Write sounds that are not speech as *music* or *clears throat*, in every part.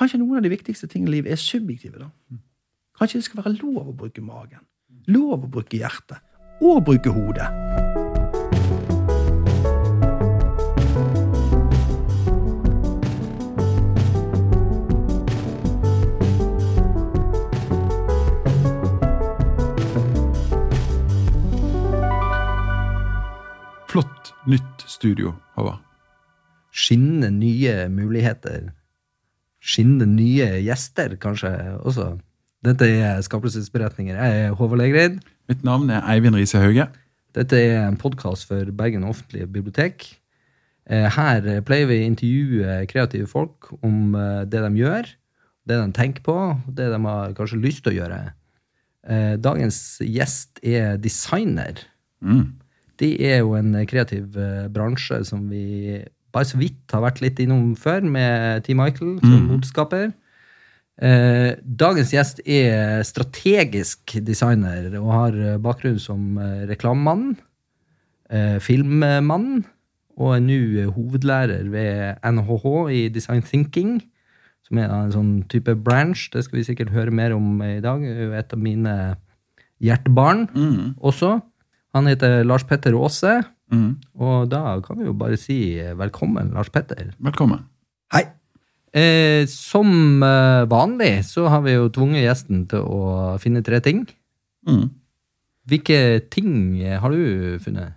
kanskje noen av de viktigste tingene i livet er subjektive. da. Kanskje det skal være lov å bruke magen, lov å bruke hjertet, og bruke hodet. Flott nytt studio, Håvard. Skinnende nye muligheter. Skinnende nye gjester, kanskje også. Dette er Skapelsesberetninger. Jeg er Håvard Legreid. Mitt navn er Eivind Riise Hauge. Dette er en podkast for Bergen offentlige bibliotek. Eh, Her pleier vi å intervjue kreative folk om eh, det de gjør, det de tenker på, det de har kanskje lyst til å gjøre. Eh, Dagens gjest er designer. Mm. Det er jo en kreativ bransje som vi bare så vidt har vært litt innom før, med Team Michael som moteskaper. Eh, dagens gjest er strategisk designer og har eh, bakgrunn som eh, reklamemann, eh, filmmann, og er nå eh, hovedlærer ved NHH i Design Thinking, som er en sånn type branch. Det skal vi sikkert høre mer om i dag. Det er jo et av mine hjertebarn Mm. også. Han heter Lars Petter Aase, Mm. og da kan vi jo bare si eh, velkommen, Lars Petter. Velkommen. Hei. Eh, som eh, vanlig så har vi jo tvunget gjesten til å finne tre ting. Mm. Hvilke ting eh, har du funnet?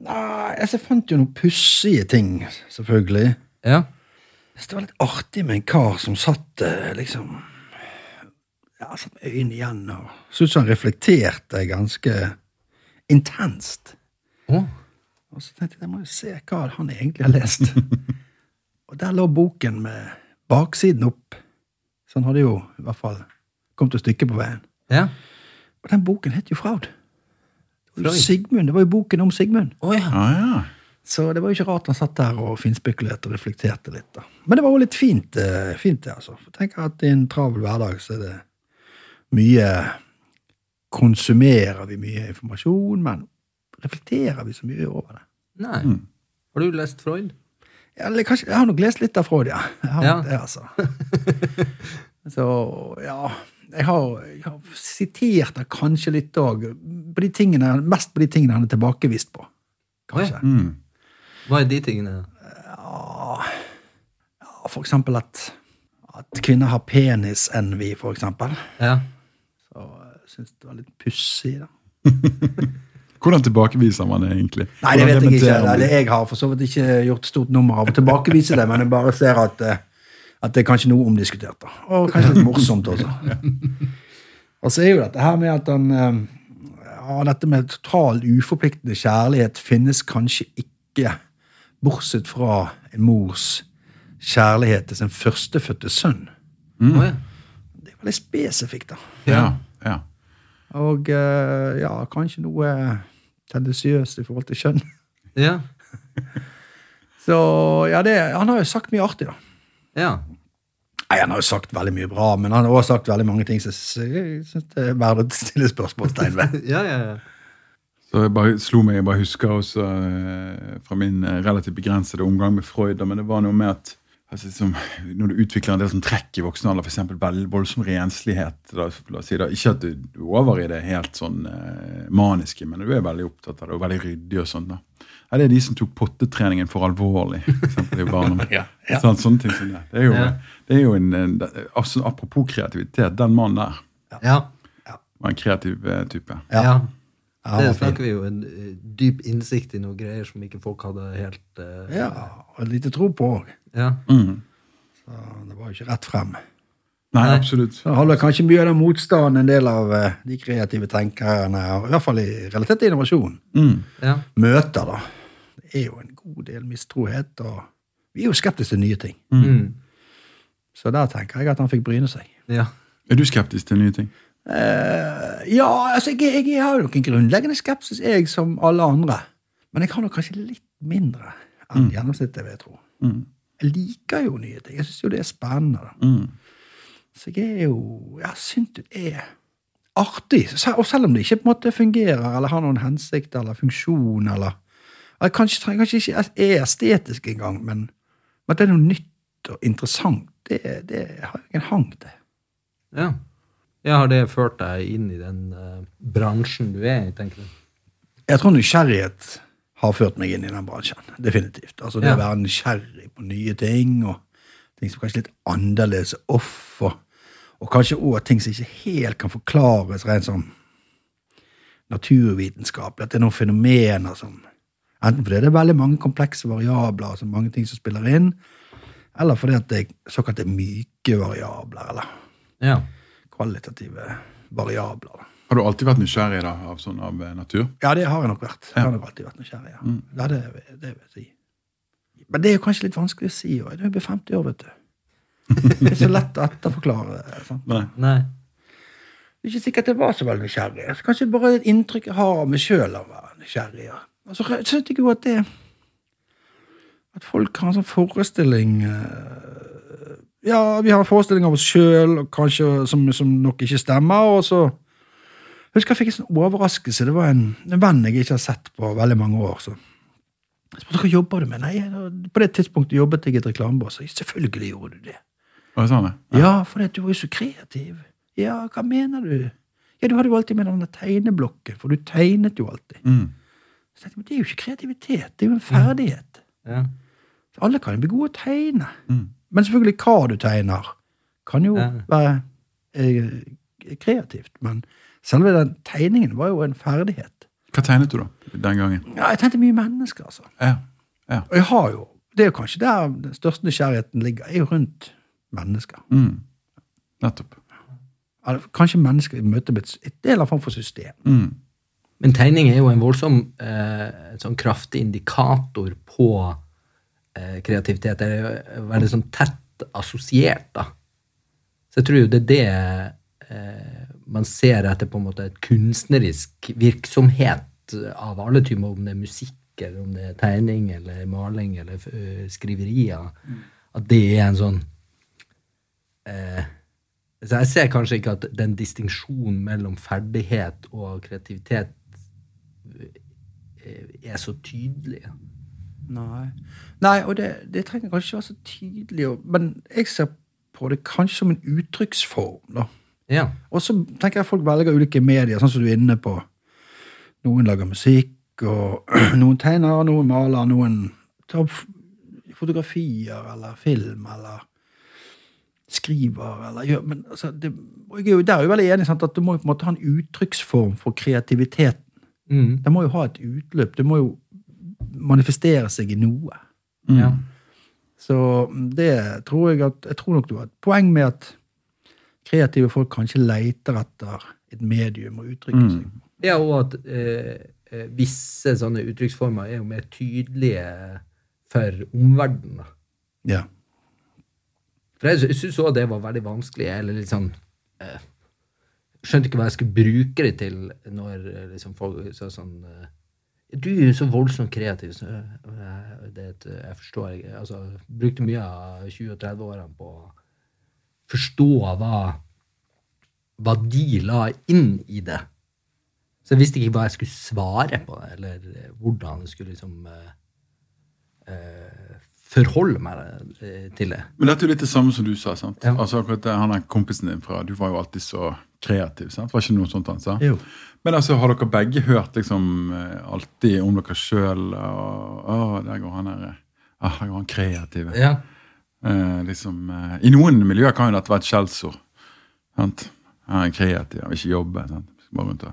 Nei, altså, jeg fant jo noen pussige ting, selvfølgelig. Ja. Jeg Det var litt artig med en kar som satt liksom Ja, satt med øynene igjen og så ut som han reflekterte ganske intenst. Å, Og så tenkte jeg jeg må jo se hva han egentlig har lest. *laughs* og der lå boken med baksiden opp. Så han hadde jo i hvert fall kommet et stykke på veien. ja. Og den boken het jo Fraud. Freud. Sigmund, det var jo boken om Sigmund. Oh, ja. Ah, ja. Så det var jo ikke rart han satt der og finspekulerte og reflekterte litt. da. Men det var jo litt fint, eh, fint det, altså. For tenk at i en travel hverdag så er det mye Konsumerer vi mye informasjon, men reflekterer vi så mye over det? Nei. Mm. Har du lest Freud? Ja, eller kanskje, jeg har nok lest litt av Freud, ja. Jeg har Ja. det, altså. *laughs* så ja jeg har, jeg har sitert det kanskje litt òg. Mest på de tingene han er tilbakevist på. Kanskje. Mm. Hva er de tingene? Ja, ja, for eksempel at, at kvinner har penisenvy, for eksempel. Ja. Så jeg syns det var litt pussig, da. *laughs* Hvordan tilbakeviser man det egentlig? Nei, det vet jeg ikke. Nei, jeg har for så vidt ikke gjort stort nummer av å tilbakevise det, men jeg bare ser at, eh, at det er kanskje noe omdiskutert. da. Og kanskje litt morsomt også. *laughs* Og så er jo dette her med at han eh, Ja, dette med total uforpliktende kjærlighet finnes kanskje ikke, bortsett fra en mors kjærlighet til sin førstefødte sønn. Mm. Det er veldig spesifikt, da. Ja. ja. Og eh, ja, kanskje noe tendensiøst i forhold til kjønn. Ja. *laughs* Så ja, det, han har jo sagt mye artig, da. Ja. Nei, Han har jo sagt veldig mye bra, men han har også sagt veldig mange ting som jeg syns det er verdt å stille spørsmålstegn ved. *laughs* Ja, ja, ja. Så jeg bare slo meg, jeg bare husker også eh, fra min eh, relativt begrensede omgang med Freud, men det var noe med at altså, som, når du utvikler en del sånn trekk i voksen alder, f.eks. voldsom renslighet da, la oss si da, Ikke at du, du er over i det helt sånn eh, maniske, men du er veldig opptatt av det, og veldig ryddig og sånn. da. Ja, det er de som tok pottetreningen for alvorlig, for i barna. *laughs* Ja, ja. Sånn, sånne ting som det. Det er jo, Ja. det er jo en, en altså, Apropos kreativitet, den mannen der Ja. var en kreativ type. type. Ja. Det snakker vi jo en eh, dyp innsikt i noen greier som ikke folk hadde helt uh, Ja, og lite tro på òg. ja. Mm. Det var jo ikke rett frem. Nei, Nei. absolutt. Så holder kanskje mye av den motstanden en del av uh, de kreative tenkerne, i hvert fall i relativt til innovasjon, Mm. ja. møter. da. Det er jo en god del mistrohet, og vi er jo skeptiske til nye ting. Mm. Så der tenker jeg at han fikk bryne seg. ja. Er du skeptisk til nye ting? Eh, ja, altså, jeg, jeg har jo nok en grunnleggende skepsis, jeg som alle andre. Men jeg har nok kanskje litt mindre enn gjennomsnittet, vil jeg tro. Mm. Jeg liker jo nye ting. Jeg syns jo det er spennende. Mm. Så jeg er jo Jeg syns det er artig. Og selv om det ikke på en måte fungerer eller har noen hensikt eller funksjon eller jeg kanskje, kanskje ikke er estetisk engang, men, men at det er noe nytt og interessant, det, det har jeg en hang til. Ja. Ja. Har det ført deg inn i den uh, bransjen du er i, tenker du? Jeg tror nysgjerrighet har ført meg inn i den bransjen. Definitivt. Altså Det Ja. å være nysgjerrig på nye ting, og ting som kanskje er litt annerledes off, og, og kanskje òg ting som ikke helt kan forklares rent sånn naturvitenskapelig. At det er noen fenomener som Enten fordi det er veldig mange komplekse variabler, altså mange ting som spiller inn, eller fordi at det er såkalte myke variabler, eller Ja. Kvalitative variabler. Har du alltid vært nysgjerrig da, av sånn av eh, natur? Ja, det har jeg nok vært. Jeg har nok alltid vært nysgjerrig. Ja. Ja, det, det vil jeg si. Men det er jo kanskje litt vanskelig å si. Og jeg er jo 50 år, vet du. *laughs* Det er så lett å etterforklare. Sant? Nei. Nei. Det er ikke sikkert jeg var så veldig nysgjerrig. Altså, kanskje bare et inntrykk jeg har av meg sjøl av å være nysgjerrig. Ja. Og så synes jeg jo at det At folk har en sånn forestilling eh, Ja, vi har en forestilling av oss sjøl som, som nok ikke stemmer, og så jeg husker jeg fikk en sånn overraskelse. Det var en, en venn jeg ikke har sett på veldig mange år. så jeg spurte hva jobber du med. Nei, På det tidspunktet jobbet jeg i et reklamebyrå. Selvfølgelig gjorde du det. Var det sånn det? Ja, for du var jo så kreativ. Ja, hva mener du? Ja, du hadde jo alltid med denne tegneblokken, for du tegnet jo alltid. Mm. Så tenkte jeg, men Det er jo ikke kreativitet, det er jo en ferdighet. Ja. Alle kan jo bli gode å tegne. Mm. Men selvfølgelig hva du tegner, kan jo Ja. være eh, kreativt. Men selve den tegningen var jo en ferdighet. Hva tegnet du da, den gangen? Ja, jeg tegnte mye mennesker, altså. Ja. ja. Og jeg har jo, Det er jo kanskje der den største nysgjerrigheten ligger, er jo rundt mennesker. Mm. Nettopp. Eller Kanskje mennesker i møte med et, del av form for system. Mm. Men tegning er jo en voldsom eh, sånn kraftig indikator på kreativitet. Er veldig sånn tett assosiert, da. Så jeg tror jo det er det eh, man ser etter på en måte et kunstnerisk virksomhet av alle typer, om det er musikk, eller om det er tegning, eller maling, eller eh, skriverier. At det er en sånn eh, så Jeg ser kanskje ikke at den distinksjonen mellom ferdighet og kreativitet eh, er så tydelig. Nei, Nei og det, det trenger kanskje ikke være så tydelig, men jeg ser på det kanskje som en uttrykksform. da. Ja. Og så tenker jeg folk velger ulike medier, sånn som du er inne på. Noen lager musikk, og *clears throat* noen tegner, noen maler, noen tar fotografier eller film eller skriver eller gjør Men altså, det, jeg er jo der er jo veldig enig sant, at du må jo på en måte ha en uttrykksform for kreativiteten. Mm. Det må jo ha et utløp. Det må jo manifestere seg i noe. ja. Så det tror jeg at Jeg tror nok du har et poeng med at kreative folk kanskje leter etter et medium å uttrykke Mm. seg. Ja, og at eh, eh, visse sånne uttrykksformer er jo mer tydelige for omverdenen. Ja. For jeg, sy- jeg syns òg det var veldig vanskelig. Eller litt sånn eh, Skjønte ikke hva jeg skulle bruke det til når eh, liksom, folk sa sånn eh, Du er jo så voldsomt kreativ. Så, eh, et- jeg forstår ikke altså, Brukte mye av 20- og 30-årene på å forstå hva, hva de la inn i det. Så jeg visste ikke hva jeg skulle svare på eller hvordan jeg skulle liksom eh, eh, forholde meg eh, til det. Men dette er jo litt det samme som du sa. sant? Ja. Altså akkurat Han er kompisen din fra Du var jo alltid så kreativ. sant? Var ikke noe sånt han sa? Jo. Men altså, har dere begge hørt liksom eh, alltid om dere sjøl? Å, der går han der. Ah, der går han kreative. Ja. Eh, liksom, eh, I noen miljøer kan jo dette være et skjellsord. sant? Han er kreativ, han vil ikke jobbe. sant? Bare rundt og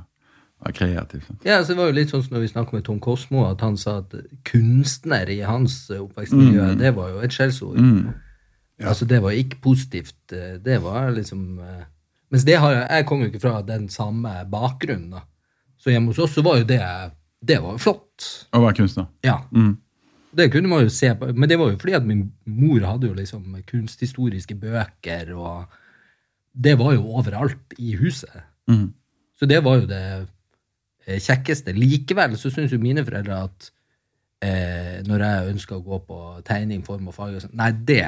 være kreativ. sant? Ja, så Det var jo litt sånn som når vi snakket med Tom Kosmo, at han sa at kunstner i hans oppvekstmiljø, mm. det var jo et skjellsord. Mm. Altså, det var ikke positivt. eh, Det var liksom eh, Mens det har jeg, jeg kom jo ikke fra den samme bakgrunnen, da. Så hjemme hos oss så var jo det Det var jo flott. Å være kunstner. Ja. Mm. Det kunne man jo se på, men det var jo fordi at min mor hadde jo liksom kunsthistoriske bøker, og det var jo overalt i huset. Mm. Så det var jo det eh, kjekkeste. Likevel så syns jo mine foreldre at eh, når jeg ønska å gå på tegning, form og farge og sånn, Nei, det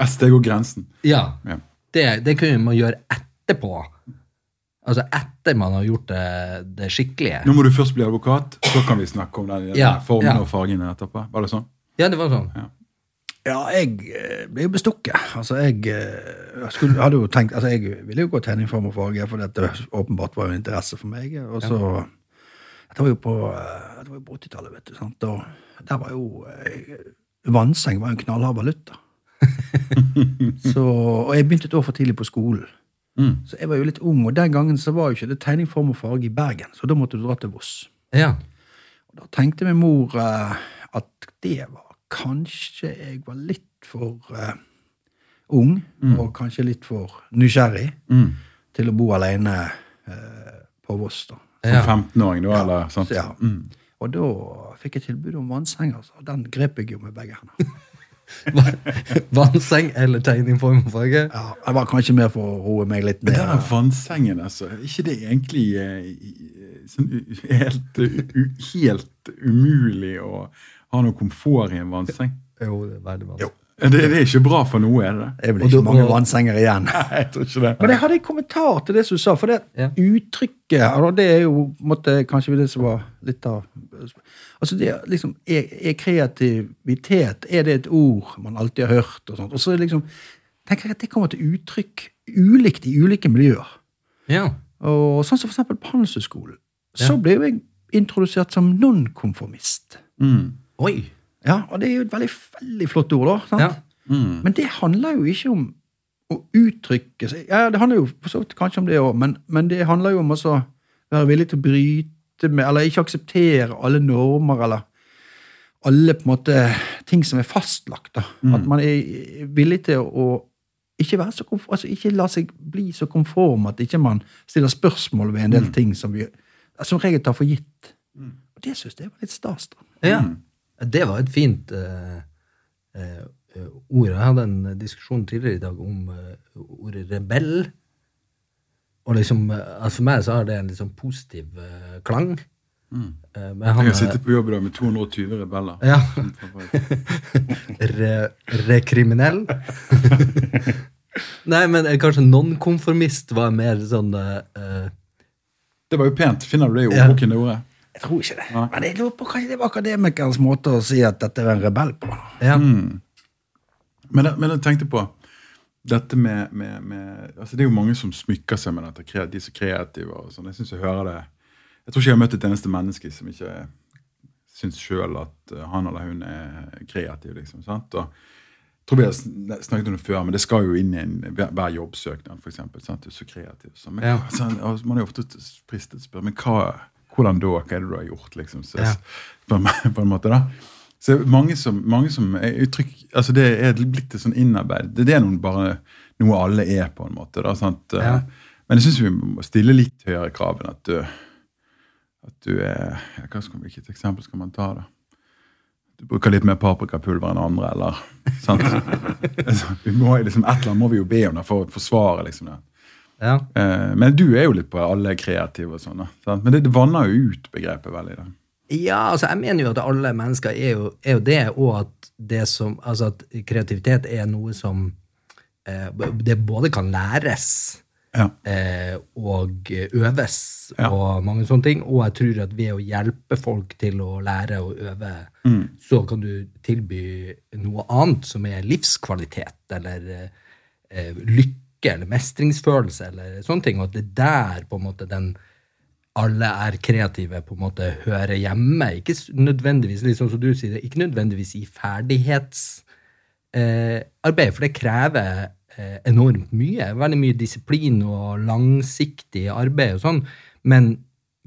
Et steg og grensen. Ja. Ja. Det, det kunne man gjøre etterpå. Altså etter man har gjort det, det skikkelige. Nå må du først bli advokat, så kan vi snakke om den, den Ja, formen ja. og fargene etterpå. Var det sånn? Ja, det var sånn. Ja. Ja, jeg eh, ble jo bestukket. Altså, jeg, eh, jeg skulle, hadde jo tenkt, altså, jeg ville jo gå tegning, form og farge, for dette åpenbart var jo en interesse for meg. Og så, Dette var jo på, eh, på 80-tallet, vet du. sant? Og der var jo Vannseng var jo en knallhard valuta. *laughs* så, og jeg begynte et år for tidlig på skolen. Mm. Så jeg var jo litt ung, og den gangen så var jo ikke det tegning, form og farge i Bergen, så da måtte du dra til Voss. Ja. Og da tenkte min mor uh, at det var kanskje jeg var litt for uh, ung, og kanskje litt for nysgjerrig Mm. til å bo alene uh, på Voss. da. Som Ja. 15-åring, da, eller? Sant? Så, ja. Mm. Og da fikk jeg tilbud om vannseng, altså. og den grep jeg jo med begge hender. *laughs* Vannseng eller tegning, på og? Ja, det var kanskje mer for å roe meg litt ned. den der vannsengen, altså. Er ikke det egentlig eh, sånn, helt, helt umulig å ha noe komfort i en vannseng? Jo, det er veldig vanskelig. Det, det er ikke bra for noe, er det det? Det vel ikke mange vannsenger igjen. Nei, jeg tror ikke det. Men jeg hadde en kommentar til det som du sa, for det Ja. uttrykket altså Det er jo måtte, kanskje det som var litt av Altså det liksom, er, er kreativitet er det et ord man alltid har hørt? Og sånt, og så liksom, tenker jeg at det kommer til uttrykk ulikt i ulike miljøer. Ja. Og sånn som for eksempel på Handelshøyskolen. Så ble jo jeg introdusert som nonkonformist. Mm. Oi. Ja, og det er jo et veldig, veldig flott ord, da. sant? Ja. Mm. Men det handler jo ikke om å uttrykke seg Ja, det handler jo så vidt kanskje om det òg, men, men det handler jo om å være villig til å bryte med Eller ikke akseptere alle normer eller alle på en måte ting som er fastlagt. da. At man er villig til å ikke, være så konform, altså ikke la seg bli så konform at ikke man stiller spørsmål ved en del ting som vi som regel tar for gitt. Og det syns jeg var litt stas. da. Ja. Det var et fint uh, uh, ord. Jeg hadde en diskusjon tidligere i dag om uh, ordet rebell. Og liksom, altså For meg så har det en sånn positiv klang. Mm. men han, Jeg har sittet på jobb i dag med 220 rebeller. Ja. *laughs* re, rekriminell. *laughs* Nei, men kanskje nonkonformist var mer sånn eh, Det var jo pent. Finner du det i ordboken, ja. ordet? Jeg tror ikke det. Nei. Men jeg lurer på kanskje det var akademikerens måte å si at dette er en rebell på. Ja. Mm. Men, jeg- men jeg tenkte på dette med, med, med altså Det er jo mange som smykker seg med dette, de som er kreative. og sånn. Jeg synes jeg hører det Jeg tror ikke jeg har møtt et eneste menneske som ikke syns sjøl at uh, han eller hun er kreativ. liksom, sant? Og jeg tror vi har snakket om det før, men det skal jo inn i en, hver, jobbsøknad, for eksempel, sant? Du er så kreativ. Så, men, Ja. altså, man er jo ofte fristet til å spørre men hva, hvordan da? Hva er det du har gjort? liksom, så, Ja. på, en, *laughs* på en måte da. Så mange som, mange som er uttrykk, altså Det er blitt et sånn innarbeid. Det, det er noen, bare noe alle er, på en måte. da, sant? Ja. Men jeg syns vi må stille litt høyere krav enn at du, at du er hva skal, Hvilket eksempel skal man ta, da? Du bruker litt mer paprikapulver enn andre, eller sant? *laughs* Altså, vi må, liksom, et eller annet må vi jo be om det for å forsvare liksom det. Ja. Eh, men du er jo litt på alle kreative og sånn. Men det, det vanner jo ut begrepet veldig. da. Ja, altså jeg mener jo at alle mennesker er jo, er jo det, og at det som Altså at kreativitet er noe som eh, Det både kan læres Ja. eh, og øves Ja. og mange sånne ting. Og jeg tror at ved å hjelpe folk til å lære og øve, Mm. så kan du tilby noe annet som er livskvalitet eller eh, lykke eller mestringsfølelse eller sånne ting. Og at det er der på en måte den alle er kreative, på en måte hører hjemme. Ikke nødvendigvis, sånn som du sier, det, ikke nødvendigvis i ferdighetsarbeid, eh, for det krever eh, enormt mye. Veldig mye disiplin og langsiktig arbeid og sånn. Men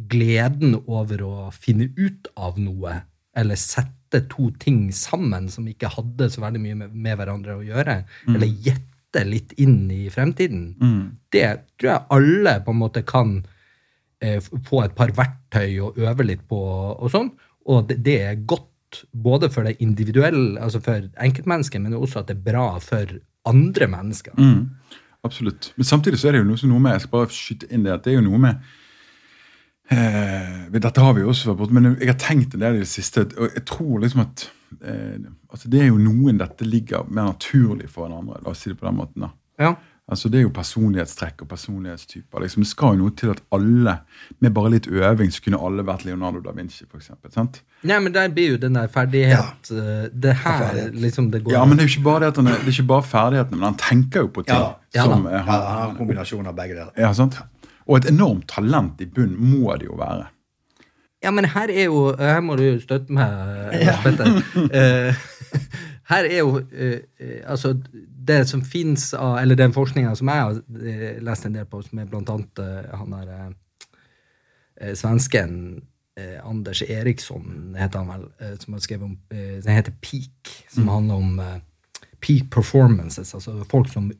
gleden over å finne ut av noe, eller sette to ting sammen som ikke hadde så veldig mye med, med hverandre å gjøre, eller gjette litt inn i fremtiden, det tror jeg alle på en måte kan eh, få et par verktøy og øve litt på og sånn. Og det, det er godt både for det individuelle, altså for enkeltmennesket, men også at det er bra for andre mennesker. Mm, absolutt. Men samtidig så er det jo noe med Jeg skal bare skyte inn det at det er jo noe med eh, Dette har vi jo også vært borte, men jeg har tenkt en del i det siste. Og jeg tror liksom at eh, altså Det er jo noen dette ligger mer naturlig for en andre. La oss si det på den måten. da. Ja. Altså Det er jo personlighetstrekk og personlighetstyper. Liksom, det skal jo noe til at alle, med bare litt øving, så kunne alle vært Leonardo da Vinci, for eksempel, sant? Nei, men der blir jo den der ferdighet ja. Det her Ferdighet. liksom det går Ja, men det er jo ikke bare, det at han er, det er ikke bare ferdighetene, men han tenker jo på ting. Ja, ja som da. Han, Ja, han, har en kombinasjon av begge deler. ja, sant? Og et enormt talent i bunn må det jo være. Ja, men her er jo Her må du jo støtte meg, Petter. *laughs* Eh, her er jo eh, eh, Altså, det som fins av Eller den forskninga som jeg har eh, lest en del på, som er blant annet eh, han der eh, eh, svensken eh, Anders Eriksson, heter han vel, eh, som har skrevet om eh, Den heter Peak, som handler om eh, peak performances, altså folk som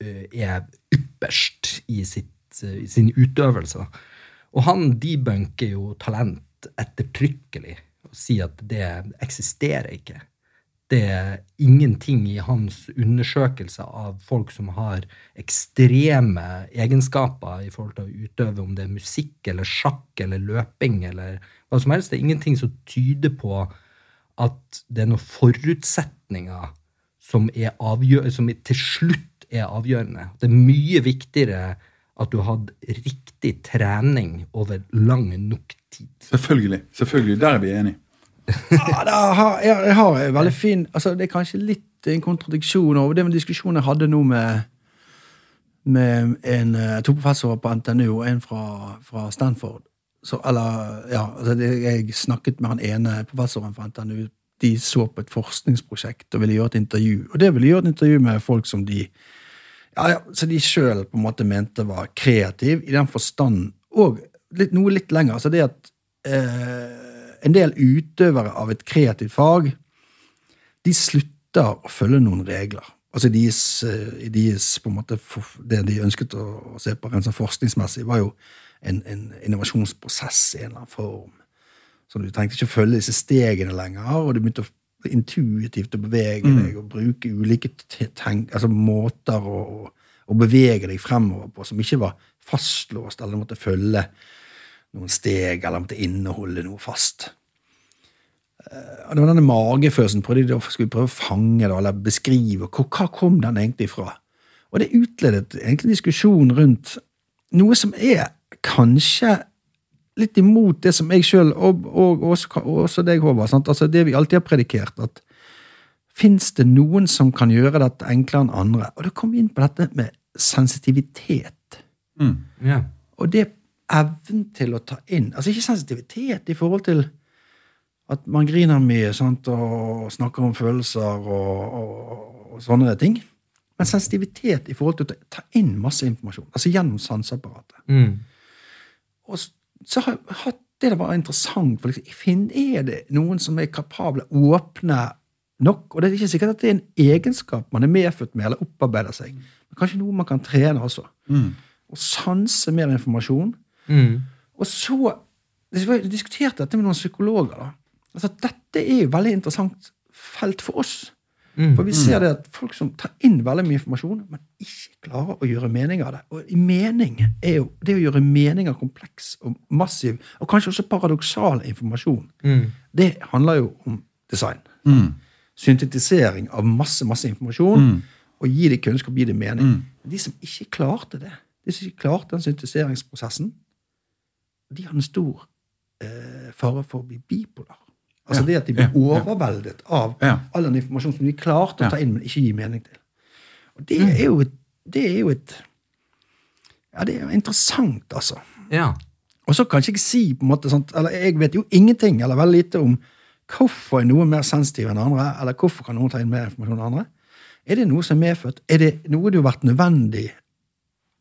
eh, er ypperst i, sitt, eh, i sin utøvelse. Og han debunker jo talent ettertrykkelig og sier at det eksisterer ikke. Det er ingenting i hans undersøkelse av folk som har ekstreme egenskaper i forhold til å utøve, om det er musikk eller sjakk eller løping eller hva som helst. Det er ingenting som tyder på at det er noen forutsetninger som, som til slutt er avgjørende. Det er mye viktigere at du har hatt riktig trening over lang nok tid. Selvfølgelig. selvfølgelig, Der er vi enige. Ja, jeg, jeg har en veldig fin altså Det er kanskje litt en kontradiksjon over det med diskusjonen jeg hadde nå med, med en, eh, to professorer på NTNU og en fra, fra Stanford. Så, eller, ja, altså det, Jeg snakket med han ene professoren fra NTNU. De så på et forskningsprosjekt og ville gjøre et intervju. Og det ville gjøre et intervju med folk som de ja, ja, så de sjøl mente var kreativ i den forstand, og litt, noe litt lenger. altså det at eh, en del utøvere av et kreativt fag, de slutter å følge noen regler. Altså deres, eh, deres på en måte, Det de ønsket å se på rent sånn forskningsmessig, var jo en, en innovasjonsprosess i en eller annen form. Så du trengte ikke å følge disse stegene lenger, og du begynte å intuitivt å bevege deg og bruke ulike tenk, altså måter å, å, bevege deg fremover på som ikke var fastlåst, eller måtte følge noen steg, eller måtte inneholde noe fast. Eh, og det var denne magefølelsen prøvde de skulle prøve å fange det, eller beskrive. Hvor, hva kom den egentlig fra? Og det utledet egentlig en diskusjon rundt noe som er kanskje litt imot det som jeg sjøl, og, og, og også deg, Håvard, sant? altså det vi alltid har predikert, at fins det noen som kan gjøre dette enklere enn andre? Og da kom vi inn på dette med sensitivitet. Mm. yeah. Og det evnen til å ta inn Altså ikke sensitivitet i forhold til at man griner mye sant, og snakker om følelser og, og, og sånne ting. Men sensitivitet i forhold til å ta, inn masse informasjon. Altså gjennom sanseapparatet. Mm. Og så har jeg hatt det det var interessant. for liksom, Er det noen som er kapable, åpne nok? Og det er ikke sikkert at det er en egenskap man er medfødt med eller opparbeider seg. Men kanskje noe man kan trene også. Mm. Og sanse mer informasjon. Mm. Og så Jeg diskuterte dette med noen psykologer. da. Altså, Dette er jo veldig interessant felt for oss. Mm. For vi ser det at folk som tar inn veldig mye informasjon, men ikke klarer å gjøre mening av det. Og mening er jo det å gjøre mening av kompleks og massiv, og kanskje også paradoksal informasjon, Mm. det handler jo om design. Mm. Syntetisering av masse, masse informasjon, og gi det kunnskap, gi det mening. De som ikke klarte det, de som ikke klarte den syntetiseringsprosessen, de har en stor eh, fare for å bli bipolar. Altså Ja, det at de blir ja, overveldet av Ja. all den informasjonen som de klarte å ta inn, men ikke gi mening til. Og det er jo et, det er jo et Ja, det er jo interessant, altså. Ja. Og så kan jeg ikke si på en måte sånt, eller Jeg vet jo ingenting eller veldig lite om hvorfor er noen mer sensitive enn andre, eller hvorfor kan noen ta inn mer informasjon enn andre. Er det noe som er medfødt? Er det noe det har vært nødvendig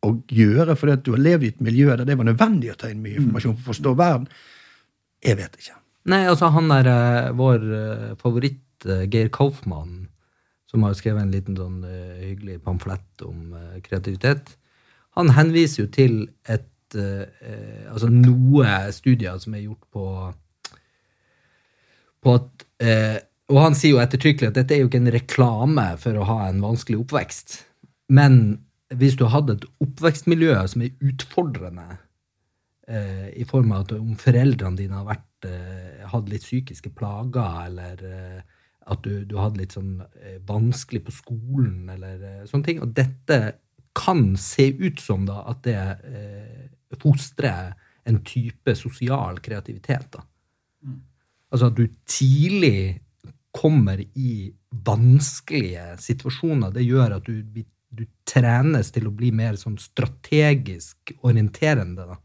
å gjøre fordi at du har levd i et miljø der det var nødvendig å ta inn mye informasjon for å forstå verden? Jeg vet ikke. Nei, altså han er eh, vår eh, favoritt, eh, Geir Kaufmann, som har skrevet en liten sånn hyggelig pamflett om kreativitet. Han henviser jo til et Altså noe studier som er gjort på på at Og han sier jo ettertrykkelig at dette er jo ikke en reklame for å ha en vanskelig oppvekst. Men hvis du hadde et oppvekstmiljø som er utfordrende, i form av at om foreldrene dine har vært, hatt litt psykiske plager, eller eh, at du, du hadde litt sånn eh, vanskelig på skolen, eller eh, sånne ting, og dette kan se ut som da at det eh, fostrer en type sosial kreativitet. da. Altså at du tidlig kommer i vanskelige situasjoner. Det gjør at du, du trenes til å bli mer sånn strategisk orienterende. da.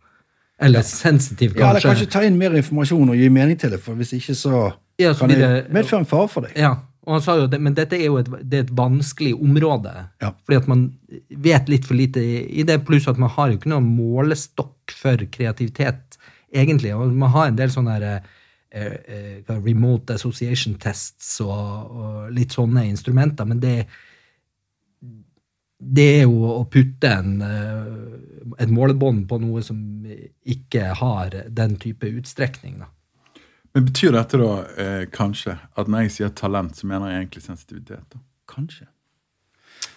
Eller sensitiv, kanskje. Ja, eller kanskje. ta inn mer informasjon og gi mening til det, for hvis ikke så Ja, kan det medføre en fare for deg. Ja, og han sa jo det, men dette er jo et, det er et vanskelig område. Ja. Fordi at man vet litt for lite i det, pluss at man har jo ikke noen målestokk for kreativitet, egentlig. Og man har en del sånne her, eh, eh, remote association tests og, og litt sånne instrumenter, men det det er jo å putte en, eh, et målebånd på noe som ikke har den type utstrekning. Da. Men betyr dette da eh, kanskje at når jeg sier talent, så mener jeg egentlig sensitivitet? da? Kanskje.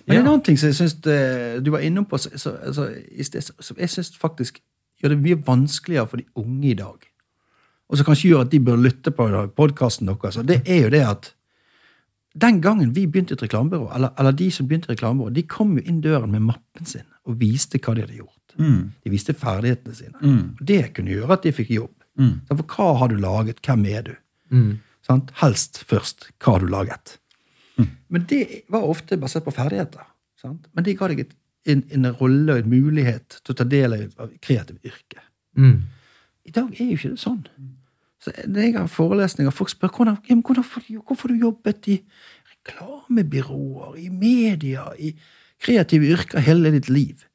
Men Ja. en annen ting som jeg syns du var innom på, så, så, altså, som jeg syns faktisk gjør det mye vanskeligere for de unge i dag, og som kanskje gjør at de bør lytte på podkasten deres, det er jo det at den gangen vi begynte i et reklamebyrå, eller, eller de som begynte i et reklamebyrå, de kom jo inn døren med mappen sin og viste hva de hadde gjort. De viste ferdighetene sine. Og det kunne gjøre at de fikk jobb. Mm. For hva har du laget? Hvem er du? Sant? Helst først hva har du laget. Men det var ofte basert på ferdigheter. Sant? Men det ga deg et, en, en rolle og en mulighet til å ta del i et kreativt yrke. Mm. I dag er jo ikke det sånn. Så når jeg har forelesninger, folk spør hvordan, du, hvorfor du jobbet i reklamebyråer, i media, i kreative yrker hele ditt liv.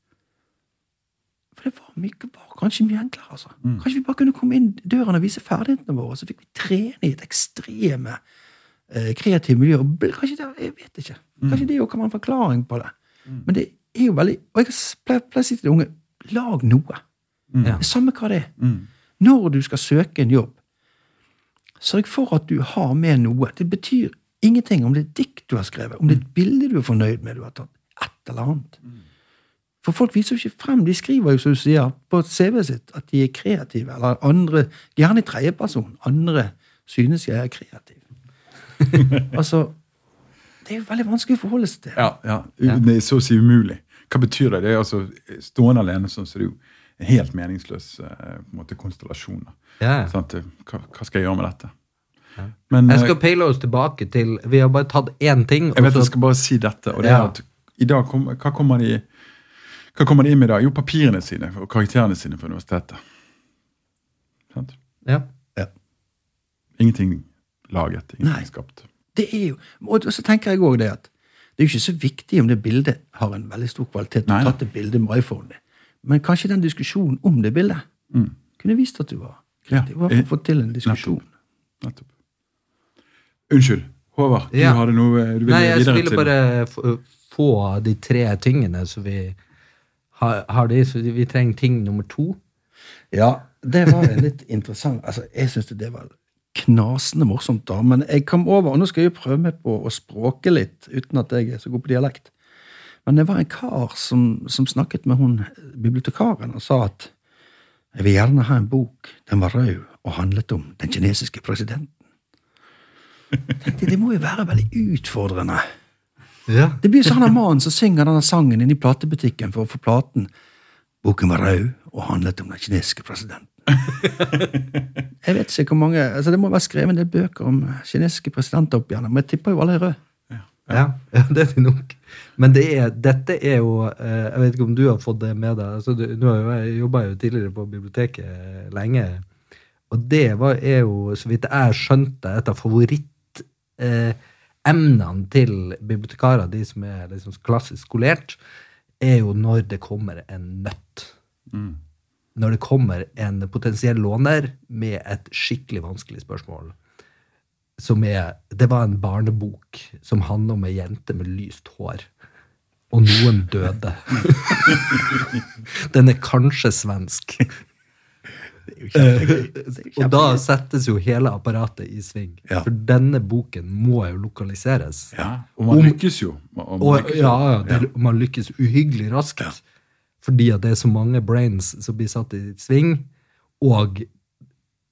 For det var mye var kanskje mye enklere. altså. Kanskje vi bare kunne komme inn døren og vise ferdighetene våre, så fikk vi trene i et ekstreme eh, kreativt miljø. Kanskje det, jeg vet ikke. Kanskje det kan være en forklaring på det. Men det er jo veldig Og jeg pleier å si til de unge lag noe. Ja. Det er samme hva det er. Når du skal søke en jobb, sørg for at du har med noe. Det betyr ingenting om det er et dikt du har skrevet, om det er et bilde du er fornøyd med, du har tatt et eller annet. For folk viser jo ikke frem. De skriver jo, som du sier, på CV-et sitt at de er kreative, eller andre Gjerne i tredjeperson. Andre synes jeg er kreativ. *laughs* altså Det er jo veldig vanskelig å forholde seg til. Ja, ja. Det er så å si umulig. Hva betyr det? Det er altså Stående alene sånn, som du helt meningsløs eh, på en måte, konstellasjon. da. Ja. at, Hva, hva skal jeg gjøre med dette? Men Jeg eh, skal peile oss tilbake til Vi har bare tatt én ting. jeg vet så- jeg skal bare si dette. og det er at i dag kom, Hva kommer de hva kommer de inn med i dag? Jo, papirene sine og karakterene sine fra universitetet. Sant? ja. Ja. Ingenting laget, ingenting Nei. skapt. Det er jo, og så tenker jeg også det at det er jo ikke så viktig om det bildet har en veldig stor kvalitet. Du har tatt et bilde med iPhone din. Men kanskje den diskusjonen om det bildet kunne vist at du var kreativ. Mm. Ja, eh, fått til en diskusjon. Nettopp. Unnskyld. Håvard, Ja. du hadde noe eh, du ville Nei, jeg videre ville til. bare få, de tre tingene, som vi har, har de, så vi trenger ting nummer to. Ja, det var en litt *laughs* interessant altså, Jeg syns det var knasende morsomt, da. Men jeg kom over, og nå skal jeg prøve meg på å språke litt, uten at jeg er så god på dialekt. Men det var en kar som, som snakket med hun bibliotekaren og sa at jeg vil gjerne ha en bok. Den var rød og handlet om den kinesiske presidenten. Jeg tenkte, Det må jo være veldig utfordrende. Ja. Det blir sånn en mann som synger denne sangen inne i platebutikken for å få platen. Boken var rød og handlet om den kinesiske presidenten. jeg vet ikke hvor mange, altså Det må være skrevet en del bøker om kinesiske presidenter opp igjennom, men jeg tipper jo alle er røde. Ja, *laughs* ja, det er det nok. Men det er, dette er jo eh, Jeg vet ikke om du har fått det med deg. Altså, du, nå har jo jeg jobba jo tidligere på biblioteket lenge. Og det var, er jo, så vidt jeg skjønte, et av favorittemnene til bibliotekarer, de som er liksom klassisk skolert, er jo når det kommer en nøtt. Når det kommer en potensiell låner med et skikkelig vanskelig spørsmål som er Det var en barnebok som handler om ei jente med lyst hår. Og noen døde. Den er kanskje svensk. Og da settes jo hele apparatet i sving. Ja. For denne boken må jo lokaliseres. Ja, og man lykkes jo. Man, man lykkes jo. ja, ja, det, man lykkes uhyggelig raskt. Fordi at det er så mange brains som blir satt i sving, og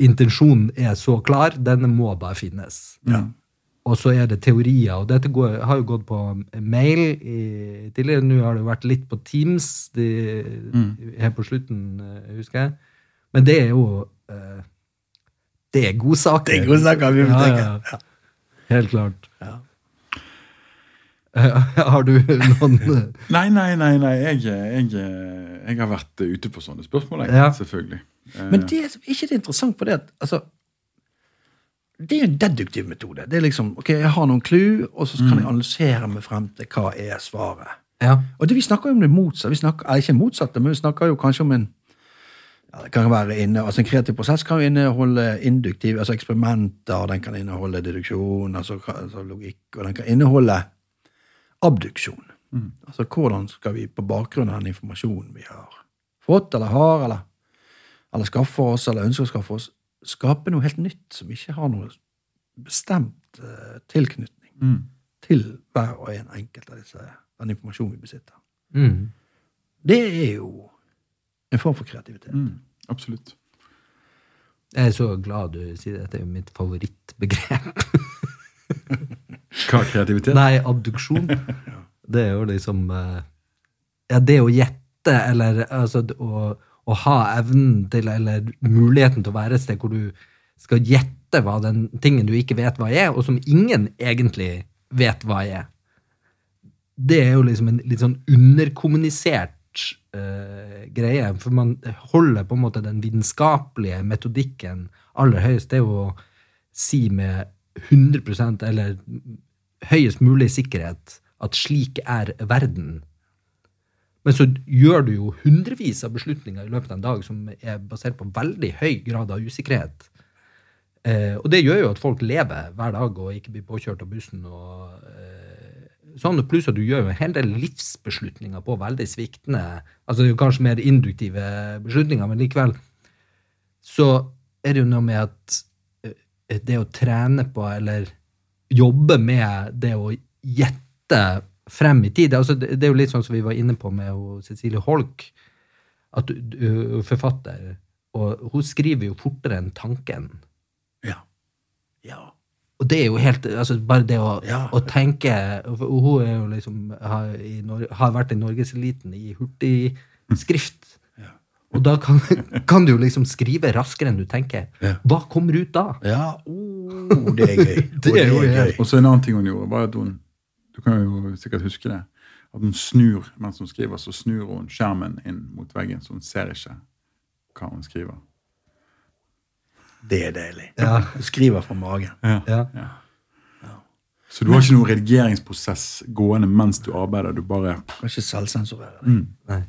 intensjonen er så klar. Denne må bare finnes. Ja. og så er det teorier. Og dette går, har jo gått på mail i, tidligere. Nå har det jo vært litt på Teams de, her på slutten, eh, husker jeg. Men det er jo eh, Det er godsaker. Det er godsaker biblioteket. Ja, ja. Helt klart. Ja. Eh, *laughs* har du noen eh, Nei, nei, nei. nei. Jeg, jeg, jeg har vært ute på sånne spørsmål, jeg, Ja. selvfølgelig. Eh, Men det er ikke er interessant for det at altså, Det er en deduktiv metode. Det er liksom, ok, Jeg har noen clou, og så kan jeg analysere meg frem til hva er svaret. Ja. Og det, Vi snakker jo om det motsatte. Vi snakker, eller ikke motsatte, men vi snakker jo kanskje om en ja, det kan være inne, altså En kreativ prosess kan jo inneholde induktiv, altså eksperimenter, den kan inneholde deduksjon, altså, altså logikk, og den kan inneholde abduksjon. Altså hvordan skal vi på bakgrunn av den informasjonen vi har fått, eller har, eller, eller skaffer oss, eller ønsker å skaffe oss, skape noe helt nytt som ikke har noe bestemt uh, tilknytning mm. til hver og en enkelt av disse, den informasjonen vi besitter. Mm. Det er jo en form for kreativitet. Mm. Absolutt. Jeg er så glad du sier det. Dette er jo mitt favorittbegrep. *laughs* Hva er kreativitet? Nei, abduksjon. *laughs* Det er jo liksom eh, Ja, det å gjette, eller altså å, å ha evnen til, eller muligheten til å være et sted hvor du skal gjette hva den tingen du ikke vet hva er, og som ingen egentlig vet hva er. Det er jo liksom en litt sånn underkommunisert Uh, greie. For man holder på en måte den vitenskapelige metodikken aller høyest. Det er jo å si med 100% eller høyest mulig sikkerhet at slik er verden. Men så gjør du jo hundrevis av beslutninger i løpet av en dag som er basert på veldig høy grad av usikkerhet. Eh, og det gjør jo at folk lever hver dag og ikke blir påkjørt av bussen. og eh, sånn, Pluss at du gjør jo en hel del livsbeslutninger på veldig sviktende altså det er jo Kanskje mer induktive beslutninger, men likevel så er det jo noe med at eh, det å trene på, eller jobbe med det å gjette frem i tid altså det, det er jo litt sånn som vi var inne på med Cecilie Holk, at du, du, forfatter, og hun skriver jo fortere enn tanken. Ja. Ja. Og det er jo helt altså Bare det å, Ja. å tenke Hun er jo liksom har, i, har vært i norgeseliten i hurtigskrift. Og da kan, *laughs* kan du jo liksom skrive raskere enn du tenker. Ja. Hva kommer ut da? Ja, oh, det er gøy. *laughs* Det er jo gøy. Og så en annen ting hun gjorde, var at hun Du kan jo sikkert huske det. At hun snur mens hun skriver, så snur hun skjermen inn mot veggen, så hun ser ikke hva hun skriver. Det er deilig. Ja. Du skriver fra magen. Ja. Ja. Så du har ikke noen redigeringsprosess gående mens du arbeider. Du bare Kan ikke selvsensurere det. mm. Nei.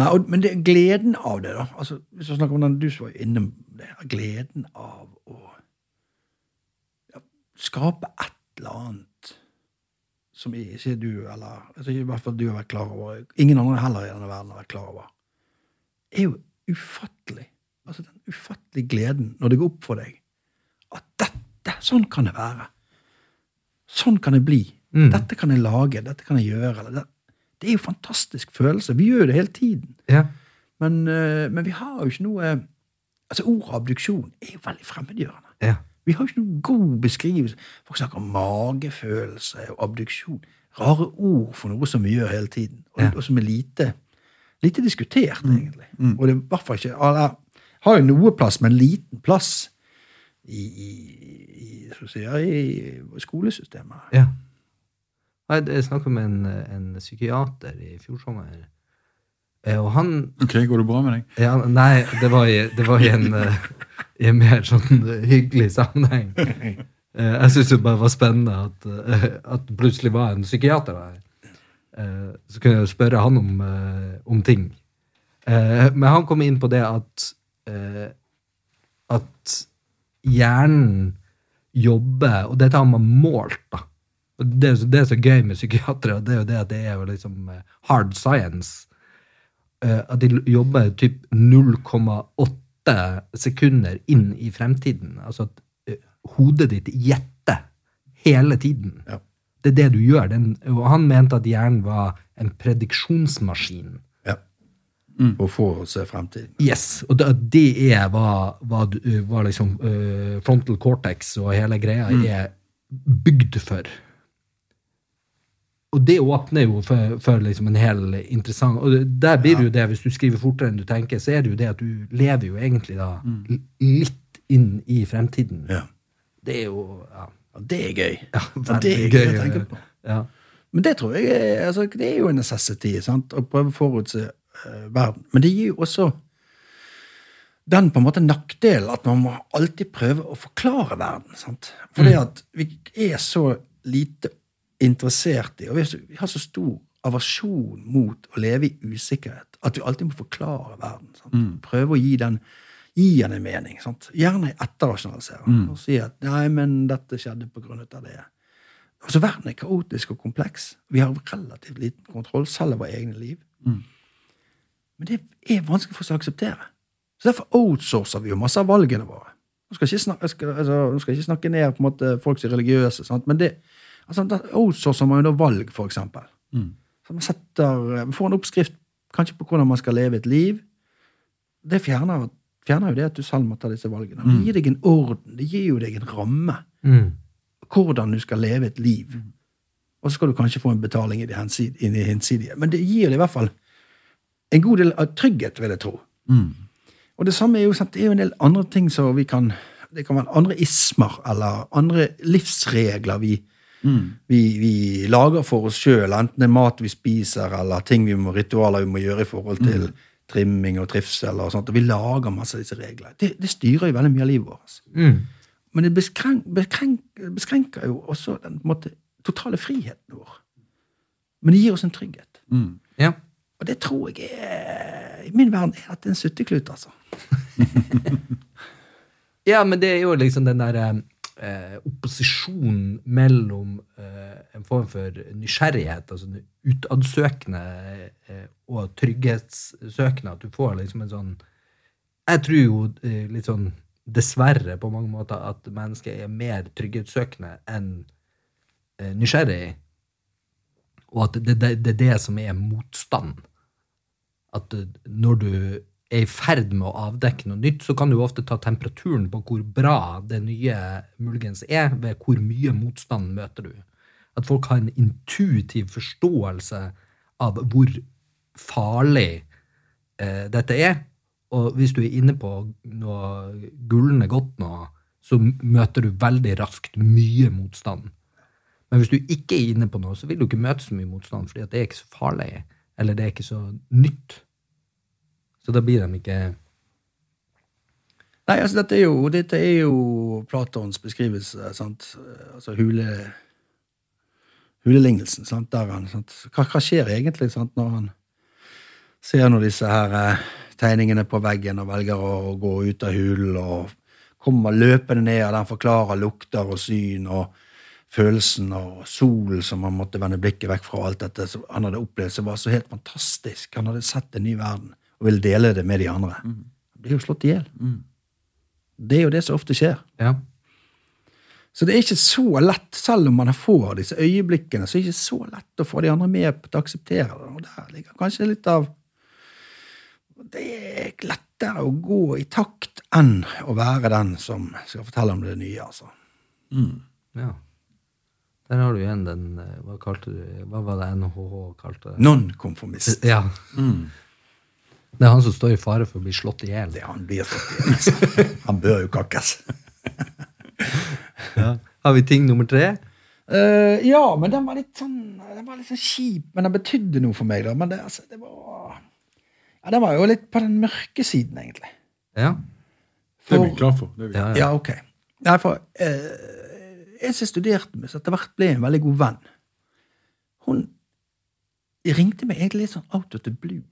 Nei, og, men det gleden av det, da. Altså, hvis vi snakker om den du som var inne det, gleden av å ja, skape et eller annet som ikke du, eller altså, i hvert fall du har vært klar over, ingen andre heller i denne verden har vært klar over, er jo ufattelig. Altså den ufattelige gleden når det går opp for deg at dette, sånn kan det være. Sånn kan det bli. Mm. Dette kan jeg lage, dette kan jeg gjøre. Eller det, er jo fantastisk følelse. Vi gjør det hele tiden. Ja. Men, eh, men vi har jo ikke noe Altså, Ordet abduksjon er jo veldig fremmedgjørende. Ja. Vi har jo ikke noen god beskrivelse. Folk snakker om magefølelse og abduksjon. Rare ord for noe som vi gjør hele tiden, og, Ja. og som er lite, lite diskutert, egentlig. Og det er i hvert fall ikke eller, Har jo noe plass, men liten plass i, i, i, si, i skolesystemet. ja. Jeg, jeg snakka med en, en psykiater i fjor sommer, eh, og han Ok, går det bra med deg? Ja, nei, det var i, det var i, en, eh, i en mer sånn hyggelig sammenheng. Eh, Jeg syns det bare var spennende at, at plutselig var en psykiater der. Så kunne jeg spørre han om, om ting. Men han kom inn på det at at hjernen jobber Og dette har man målt, da. Det, er så- det er så gøy med psykiatere, det er jo det at det er jo liksom eh, hard science eh, at de jobber typ 0,8 sekunder inn i fremtiden. Altså at eh, hodet ditt gjetter hele tiden. Ja. Det er det du gjør. Den, og han mente at hjernen var en prediksjonsmaskin. Ja. Og få se fremtiden. Yes, og det, det er hva, hva, du- hva liksom uh, frontal cortex og hele greia er bygd for. Og det åpner jo for, for liksom en hel interessant Og der blir det jo det, hvis du skriver fortere enn du tenker, så er det jo det at du lever jo egentlig da l- litt inn i fremtiden. Ja. Det er jo ja, Ja, det er gøy. ja, det er gøy å tenke på. Ja. Men det tror jeg er, altså, det er jo en necessity, sant? å prøve å forutse uh, verden. Men det gir jo også den på en måte nakkdelen at man må alltid prøve å forklare verden. sant? Fordi at vi er så lite interessert i, og vi har så stor aversjon mot å leve i usikkerhet, at vi alltid må forklare verden. sant? Prøve å gi den gi den en mening. sant? Gjerne etterrasjonalisere. Og si at 'nei, men dette skjedde på grunn av det'. Altså, Verden er kaotisk og kompleks. Vi har relativt liten kontroll, selv over egne liv. Men det er vanskelig for oss å akseptere. Så Derfor outsourcer vi jo masse av valgene våre. Nå skal jeg ikke snakke, jeg skal, altså, jeg ikke snakke ned på en måte folk som er religiøse, sant? men det, altså, da outsourcer man jo da valg, for eksempel. Så man setter, man får en oppskrift kanskje på hvordan man skal leve et liv. Det fjerner, fjerner jo det at du selv må ta disse valgene. Det gir deg en orden, det gir jo deg en ramme Mm. hvordan du skal leve et liv. Og så skal du kanskje få en betaling i det hinsidige. Men det gir deg i hvert fall en god del av trygghet, vil jeg tro. Og det samme er jo, sant, det er jo en del andre ting som vi kan Det kan være andre ismer eller andre livsregler vi, vi, vi lager for oss sjøl. Enten det er mat vi spiser, eller ting vi må, ritualer vi må gjøre i forhold til trimming og trivsel. og sånt. Og vi lager masse av disse reglene. Det, det styrer jo veldig mye av livet vårt. Mm. Men det beskrenk, beskrenk, beskrenker jo også den måte, totale friheten vår. Men det gir oss en trygghet. Ja. Og det tror jeg er I min verden er dette en sutteklut, altså. *laughs* Ja, men det er jo liksom den der eh, opposisjon mellom eh, en form for nysgjerrighet, altså en utadsøkende eh, og trygghetssøkende. At du får liksom en sånn Jeg tror jo eh, litt sånn dessverre på mange måter at mennesket er mer trygghetssøkende enn eh, nysgjerrig. Og at det, det, det er det som er motstand. At eh, når du er i ferd med å avdekke noe nytt, så kan du ofte ta temperaturen på hvor bra det nye muligens er, ved hvor mye motstand møter du. At folk har en intuitiv forståelse av hvor farlig eh, dette er. Og hvis du er inne på noe gullende godt nå, så møter du veldig raskt mye motstand. Men hvis du ikke er inne på noe, så vil du ikke møte så mye motstand, fordi det er ikke så farlig, eller det er ikke så nytt. Så da blir de ikke Nei, altså dette er jo, dette er jo Platons beskrivelse, sant? Altså hule, hulelignelsen, sant? Der han, sant? Hva, hva skjer egentlig sant? når han ser nå disse her eh, tegningene på veggen og velger å, å gå ut av hulen og kommer løpende ned, og den forklarer lukter og syn og følelsen og solen som han måtte vende blikket vekk fra alt dette som han hadde opplevd, som var så helt fantastisk. Han hadde sett en ny verden og vil dele det med de andre. Mm. blir jo slått i hjel. Det er jo det som ofte skjer. Ja. Så det er ikke så lett, selv om man får disse øyeblikkene, så er det ikke så lett å få de andre med på å akseptere det. Og der ligger kanskje litt av Det er lettere å gå i takt enn å være den som skal fortelle om det nye, altså. ja. Der har du igjen den eh, Hva kalte du Hva var det NHH kalte det? Nonkonformist. Ja. Det er han som står i fare for å bli slått i hjel. Det han blir slått i. Altså. *laughs* Han bør jo kakkes. Ja. Har vi ting nummer tre? Uh, ja, men den var litt sånn Den var litt sånn kjip, men den betydde noe for meg. da, Men det, altså, det var Ja, Den var jo litt på den mørke siden, egentlig. Ja. Det er vi glad for. Det er vi. Ja, Ja, ok. Nei, for uh, en som jeg studerte med, som etter hvert ble en veldig god venn, hun ringte meg egentlig litt sånn out of the blue.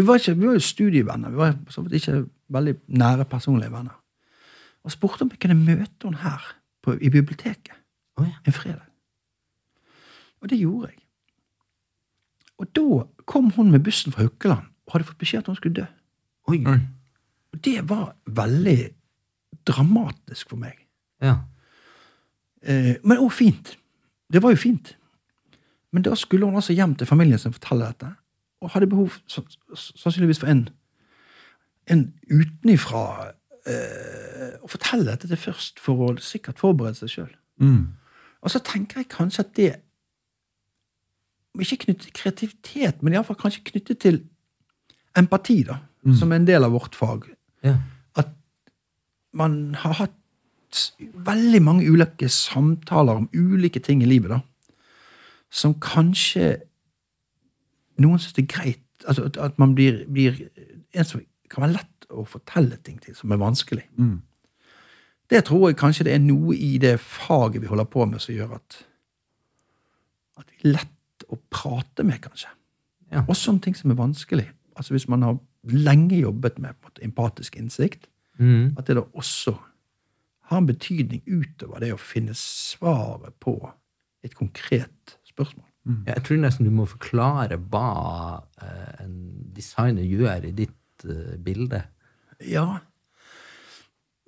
Vi var, ikke, vi var jo studievenner, vi var så vidt ikke veldig nære personlige venner. Og spurte om jeg kunne møte henne her på, i biblioteket oh, ja. en fredag. Og det gjorde jeg. Og da kom hun med bussen fra Hukkeland og hadde fått beskjed at hun skulle dø. Oi. Oi. Og det var veldig dramatisk for meg. Ja. Eh, men òg fint. Det var jo fint. Men da skulle hun altså hjem til familien sin og fortelle dette, og hadde behov sannsynligvis for en, en utenifra eh, å fortelle dette til først, for å sikkert forberede seg sjøl. Mm. Og så tenker jeg kanskje at det Ikke knyttet til kreativitet, men iallfall kanskje knyttet til empati, da, som er en del av vårt fag. Ja. At man har hatt veldig mange ulike samtaler om ulike ting i livet, da, som kanskje noen syns det er greit altså at, at man blir, blir en som kan være lett å fortelle ting til, som er vanskelig. Mm. Det tror jeg kanskje det er noe i det faget vi holder på med, som gjør at, at vi er lett å prate med, kanskje. Ja. Også om ting som er vanskelig. Altså Hvis man har lenge jobbet med måte, empatisk innsikt, Mm. at det da også har en betydning utover det å finne svaret på et konkret spørsmål. Ja, Jeg tror nesten du må forklare hva eh, en designer gjør i ditt eh, bilde. Ja.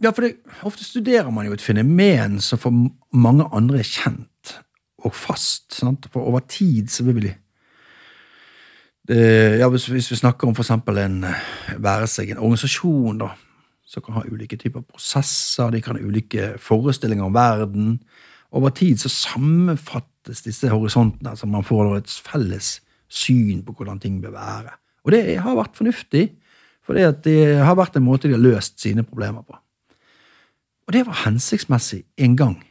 Ja, for det, ofte studerer man jo et fenomen som for mange andre er kjent og fast. Sant? For over tid så vil vi det, ja, hvis, hvis vi snakker om for eksempel en eh, være seg en organisasjon, da, som kan ha ulike typer prosesser, de kan ha ulike forestillinger om verden. Over tid så sammenfattes disse horisontene, så man får et felles syn på hvordan ting bør være. Og det har vært fornuftig, for det har vært en måte de har løst sine problemer på. Og det var hensiktsmessig en gang.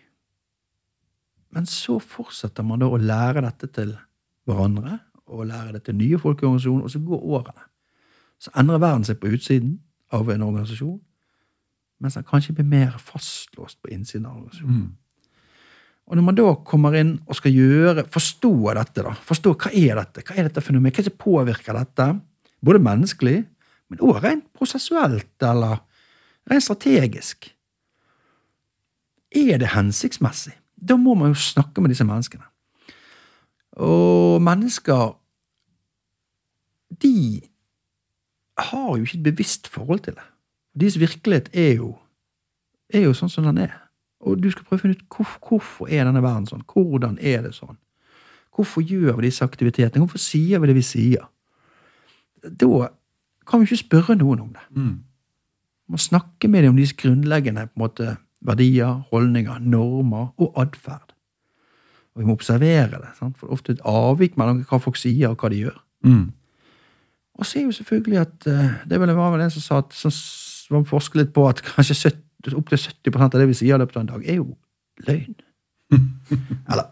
Men så fortsetter man da å lære dette til hverandre, og lære det til nye folk i organisasjonen, og så går årene. Så endrer verden seg på utsiden av en organisasjon, mens den kanskje blir mer fastlåst på innsiden av organisasjonen. Og når man da kommer inn og skal gjøre, forstå dette, da, forstå hva er dette, hva er dette fenomenet, hva er det som påvirker dette, både menneskelig, men også rent prosessuelt eller rent strategisk, er det hensiktsmessig? Da må man jo snakke med disse menneskene. Og mennesker, de har jo ikke et bevisst forhold til det. Deres virkelighet er jo, er jo sånn som den er. Og du skal prøve å finne ut hvor, hvorfor er denne verden sånn. Hvordan er det sånn? Hvorfor gjør vi disse aktivitetene? Hvorfor sier vi det vi sier? Da kan vi ikke spørre noen om det. Mm. Vi må snakke med dem om disse grunnleggende på en måte, verdier, holdninger, normer og atferd. Og vi må observere det. Sant? For det er ofte et avvik mellom hva folk sier, og hva de gjør. Mm. Og så er jo selvfølgelig at eh, Det var vel en som sa at, som forsket litt på at kanskje 70, opptil 70 av det vi sier i løpet av en dag, er jo løgn. *laughs* Eller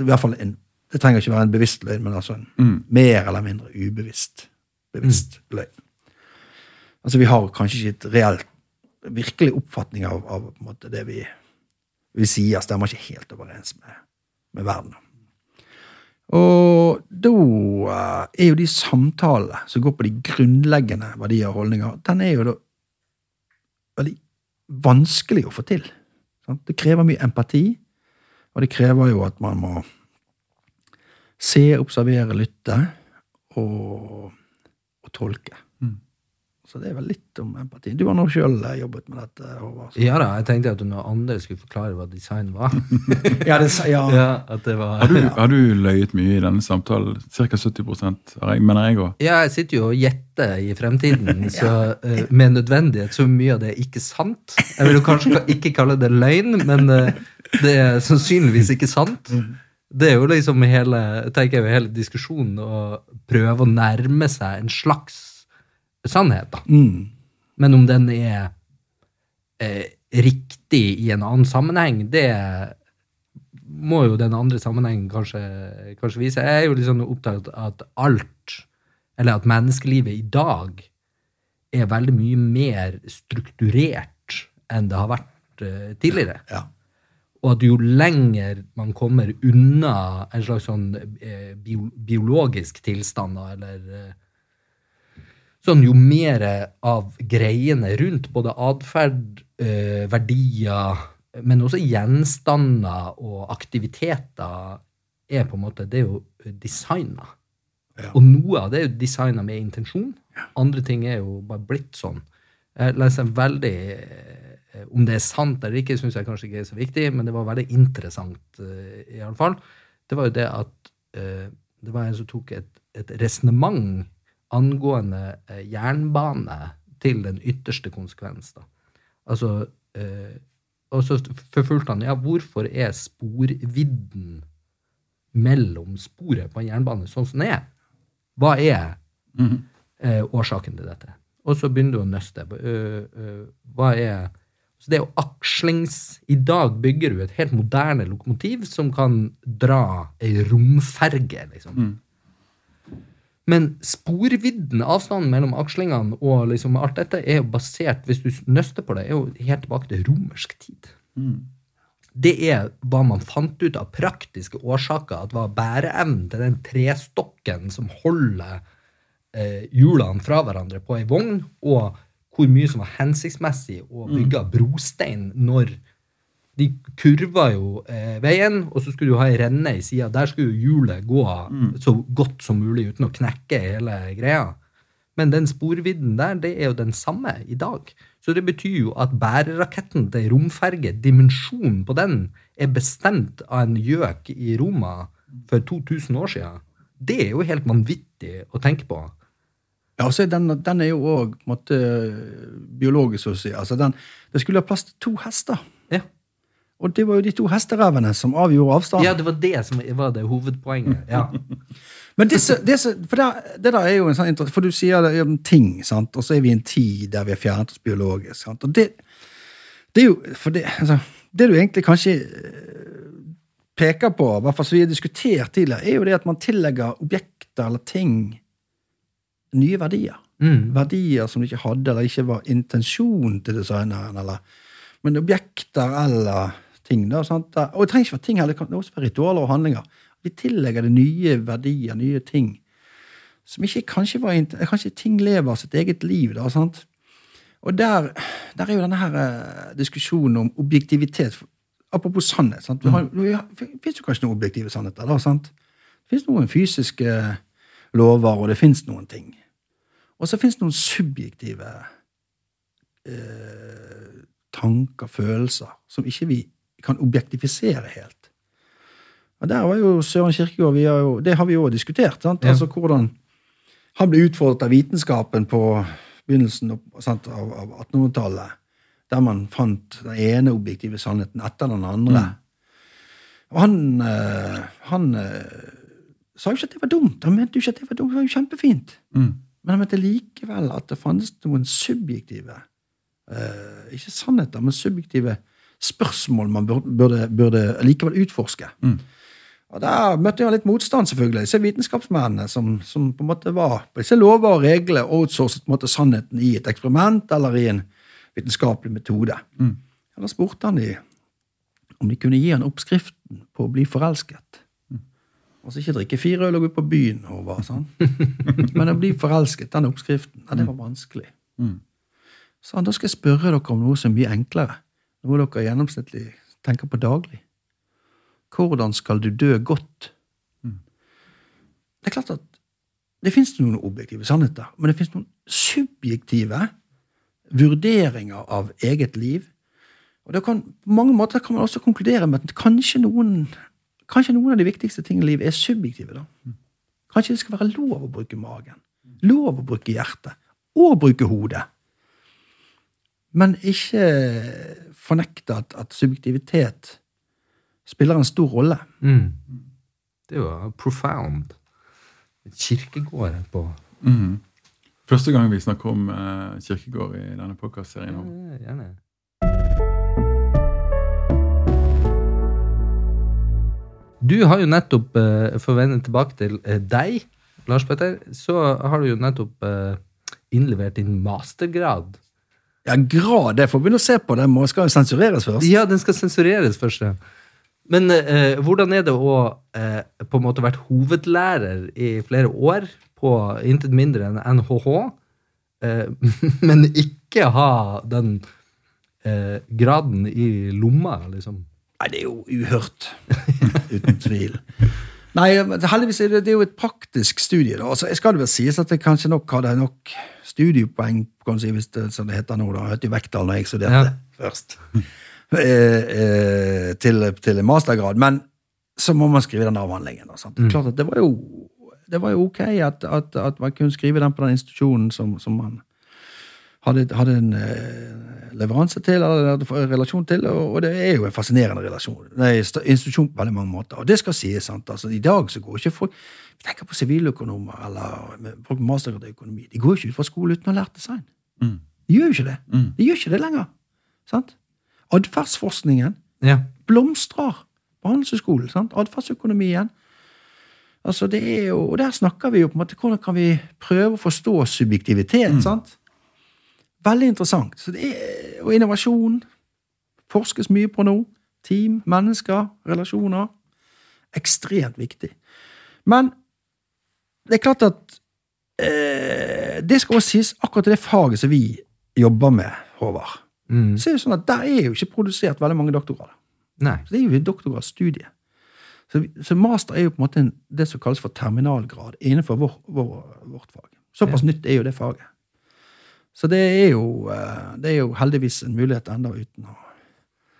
i hvert fall en Det trenger ikke være en bevisst løgn, men altså en Mm. mer eller mindre ubevisst bevisst løgn. Altså Vi har kanskje ikke et reelt, virkelig oppfatning av, av måte, det vi, vi sier, stemmer ikke helt overens med, med verden. Og da eh, er jo de samtalene som går på de grunnleggende verdier og holdninger, den er jo da veldig vanskelig å få til. Sant? Det krever mye empati, og det krever jo at man må se, observere, lytte og, og tolke. Mm. Så det er vel litt om empati. Du har nå sjøl jobbet med dette, Håvard. Ja da, jeg tenkte at når andre skulle forklare hva design var. *laughs* Ja, det, ja. ja, at det var Har, du, har du løyet mye i denne samtalen? Ca. 70 har jeg, mener jeg òg. Ja, jeg sitter jo og gjetter i fremtiden, *laughs* så uh, med nødvendighet så mye av det er ikke sant. Jeg vil jo kanskje ikke kalle det løgn, men uh, det er sannsynligvis ikke sant. Det er jo liksom hele, tenker jeg, hele diskusjonen å prøve å nærme seg en slags sannhet, da. Mm. Men om den er eh, riktig i en annen sammenheng, det må jo den andre sammenhengen kanskje, kanskje vise. Jeg er jo liksom opptatt av at alt, eller at menneskelivet i dag, er veldig mye mer strukturert enn det har vært eh, tidligere. Ja. Og at jo lenger man kommer unna en slags sånn bio, biologisk tilstand, da, eller eh, sånn jo mer av greiene rundt både atferd, eh, verdier, men også gjenstander og aktiviteter er på en måte Det er jo designa. Ja. Og noe av det er jo designa med intensjon. Andre ting er jo bare blitt sånn. Jeg leser en veldig eh, Om det er sant eller ikke, syns jeg kanskje ikke er så viktig, men det var veldig interessant, eh, i alle fall. Det var jo det at eh, det var en som tok et, et resonnement angående eh, jernbane til den ytterste konsekvens. Da. Altså, eh, og så forfulgte han ja, hvorfor er sporvidden mellom sporet på en jernbane sånn som den er. Hva er eh, årsaken til dette? Og så begynner du å nøste. Øh, øh, hva er Så det er jo akslings I dag bygger du et helt moderne lokomotiv som kan dra ei romferge, liksom. Men sporvidden, avstanden mellom akslingene og liksom alt dette, er jo basert, hvis du nøster på det, er jo helt tilbake til romersk tid. Det er hva man fant ut av praktiske årsaker, at var bæreevnen til den trestokken som holder eh, hjulene fra hverandre på ei vogn, og hvor mye som var hensiktsmessig å bygge brostein når de kurva jo eh, veien, og så skulle du ha ei renne i sida. Der skulle jo hjulet gå så godt som mulig uten å knekke hele greia. Men den sporvidden der, det er jo den samme i dag. Så det betyr jo at bæreraketten til romferge, dimensjonen på den, er bestemt av en gjøk i Roma for 2000 år siden. Det er jo helt vanvittig å tenke på. Ja, altså den, den er jo òg biologisk, så å si. Altså den, det skulle ha plass til to hester. Ja. Og det var jo de to hesterevene som avgjorde avstanden. Ja, det var det som var det hovedpoenget. Ja. *laughs* Men disse, disse, for det, det der er jo en sånn for du sier det om ting, sant? og så er vi i en tid der vi har fjernet oss biologisk. Sant? Og det, det er jo for det, altså, det du egentlig kanskje eh, peker på, i hvert fall som vi har diskutert tidligere, er jo det at man tillegger objekter eller ting nye verdier. Mm. Verdier som de ikke hadde, eller ikke var intensjonen til designeren. eller men objekter eller ting. Da, sant? Og det trenger ikke være ting heller, det kan også være ritualer og handlinger. Vi tillegger det nye verdier, nye ting. Som ikke kanskje var Kanskje ting lever sitt eget liv. da, sant? Og der, der er jo denne her eh, diskusjonen om objektivitet. Apropos sannhet. sant? Har, det fins jo kanskje noen objektive sannheter. da, sant? Det fins noen fysiske lover, og det fins noen ting. Og så fins det noen subjektive eh, tanker, følelser, som ikke vi kan objektifisere helt. Og der var jo Søren Kirkegård jo, Det har vi jo diskutert. sant? Ja. Altså hvordan Han ble utfordret av vitenskapen på begynnelsen sant, av, av 1800-tallet, der man fant den ene objektive sannheten etter den andre. Og han, eh, han eh, sa jo ikke at det var dumt. Han mente jo ikke at det var dumt, det var jo kjempefint. Mm. Men han mente likevel at det fantes noen subjektive eh, Ikke sannheter, men subjektive spørsmål man burde, burde, likevel utforske. Mm. Og Der møtte jeg litt motstand, selvfølgelig. Disse vitenskapsmennene som, som på en måte var på disse lover og regler outsourcet på en måte sannheten i et eksperiment eller i en vitenskapelig metode. Mm. Eller spurte han de om de kunne gi han oppskriften på å bli forelsket. Altså ikke drikke fire øl og gå på byen, Håvard. Sånn. *laughs* Men å bli forelsket, den oppskriften, ja, det var vanskelig. Mm. Så han, da skal jeg spørre dere om noe som er mye enklere. Noe dere gjennomsnittlig tenker på daglig. Hvordan skal du dø godt? Det er klart at det fins noen objektive sannheter, men det fins noen subjektive vurderinger av eget liv. Og det kan, På mange måter kan man også konkludere med at kanskje noen, kanskje noen av de viktigste tingene i livet er subjektive. da. Kanskje det skal være lov å bruke magen, lov å bruke hjertet, og bruke hodet. Men ikke fornekte at, at subjektivitet spiller en stor rolle. Mm. Det er jo profound. Kirkegård på Mm. Første gang vi snakker om uh, kirkegård i denne podkastserien. Ja, Gjerne. Du har jo nettopp, uh, for å vende tilbake til uh, deg, Lars Petter, så har du jo nettopp innlevert din mastergrad. Ja, grad, det får begynne å se på. Det Den skal jo sensureres først. Ja, den skal sensureres først. ja. Men eh, hvordan er det å eh, på en måte vært hovedlærer i flere år på intet mindre enn NHH, eh, *laughs* men ikke ha den eh, graden i lomma, liksom? Nei, det er jo uhørt. *laughs* Uten tvil. Nei, heldigvis er det, det er jo et praktisk studie. da. Altså, jeg skal det vel sies at jeg kanskje nok hadde nok studiepoeng, si, hvis det, som det heter nå. da. Het jo Vekdal da jeg studerte Ja. først. *laughs* eh, eh, til, til en mastergrad. Men så må man skrive den avhandlingen. Da, er Klart at det var jo, det var jo ok at, at, at man kunne skrive den på den institusjonen som, som man hadde, hadde en eh, leveranse til, eller hadde en relasjon til, og, det er jo en fascinerende relasjon. Nei, institusjon på veldig mange måter. Og det skal sies, sant. Altså, I dag så går ikke folk Vi tenker på siviløkonomer eller folk med mastergrad i økonomi. De går ikke ut fra skole uten å ha lært design. Mm. De gjør jo ikke det. Mm. De gjør ikke det lenger. Sant? Atferdsforskningen Ja. blomstrer på Handelshøyskolen. Atferdsøkonomien. Altså, det er jo, og Der snakker vi jo på en måte hvordan kan vi prøve å forstå subjektivitet. sant? Veldig interessant. Så det er, og innovasjon forskes mye på nå. Team, mennesker, relasjoner. Ekstremt viktig. Men det er klart at eh, Det skal også sies akkurat det faget som vi jobber med, Håvard. Mm. Så er det sånn at Der er jo ikke produsert veldig mange doktorgrader. Nei. Så det er jo et doktorgradsstudie. Så, så master er jo på en måte en, det som kalles for terminalgrad innenfor vår, vår, vårt fag. Såpass nytt er jo det faget. Så det er jo, eh, det er jo heldigvis en mulighet enda uten å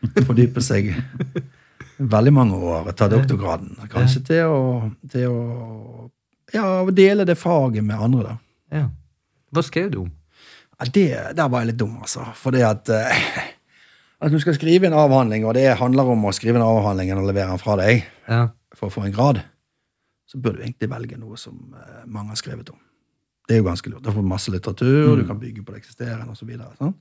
*laughs* fordype seg veldig mange år, ta doktorgraden. Kanskje til å, til å ja, dele det faget med andre, da. Ja. Hva skrev du om? Ja, det, der var jeg litt dum, altså. Fordi at, eh, at du skal skrive en avhandling, og det handler om å skrive en avhandling og levere den fra deg Ja. for å få en grad, så bør du egentlig velge noe som eh, mange har skrevet om. Det er jo ganske lurt. Du får masse litteratur, du kan bygge på det eksisterende osv. Sånn.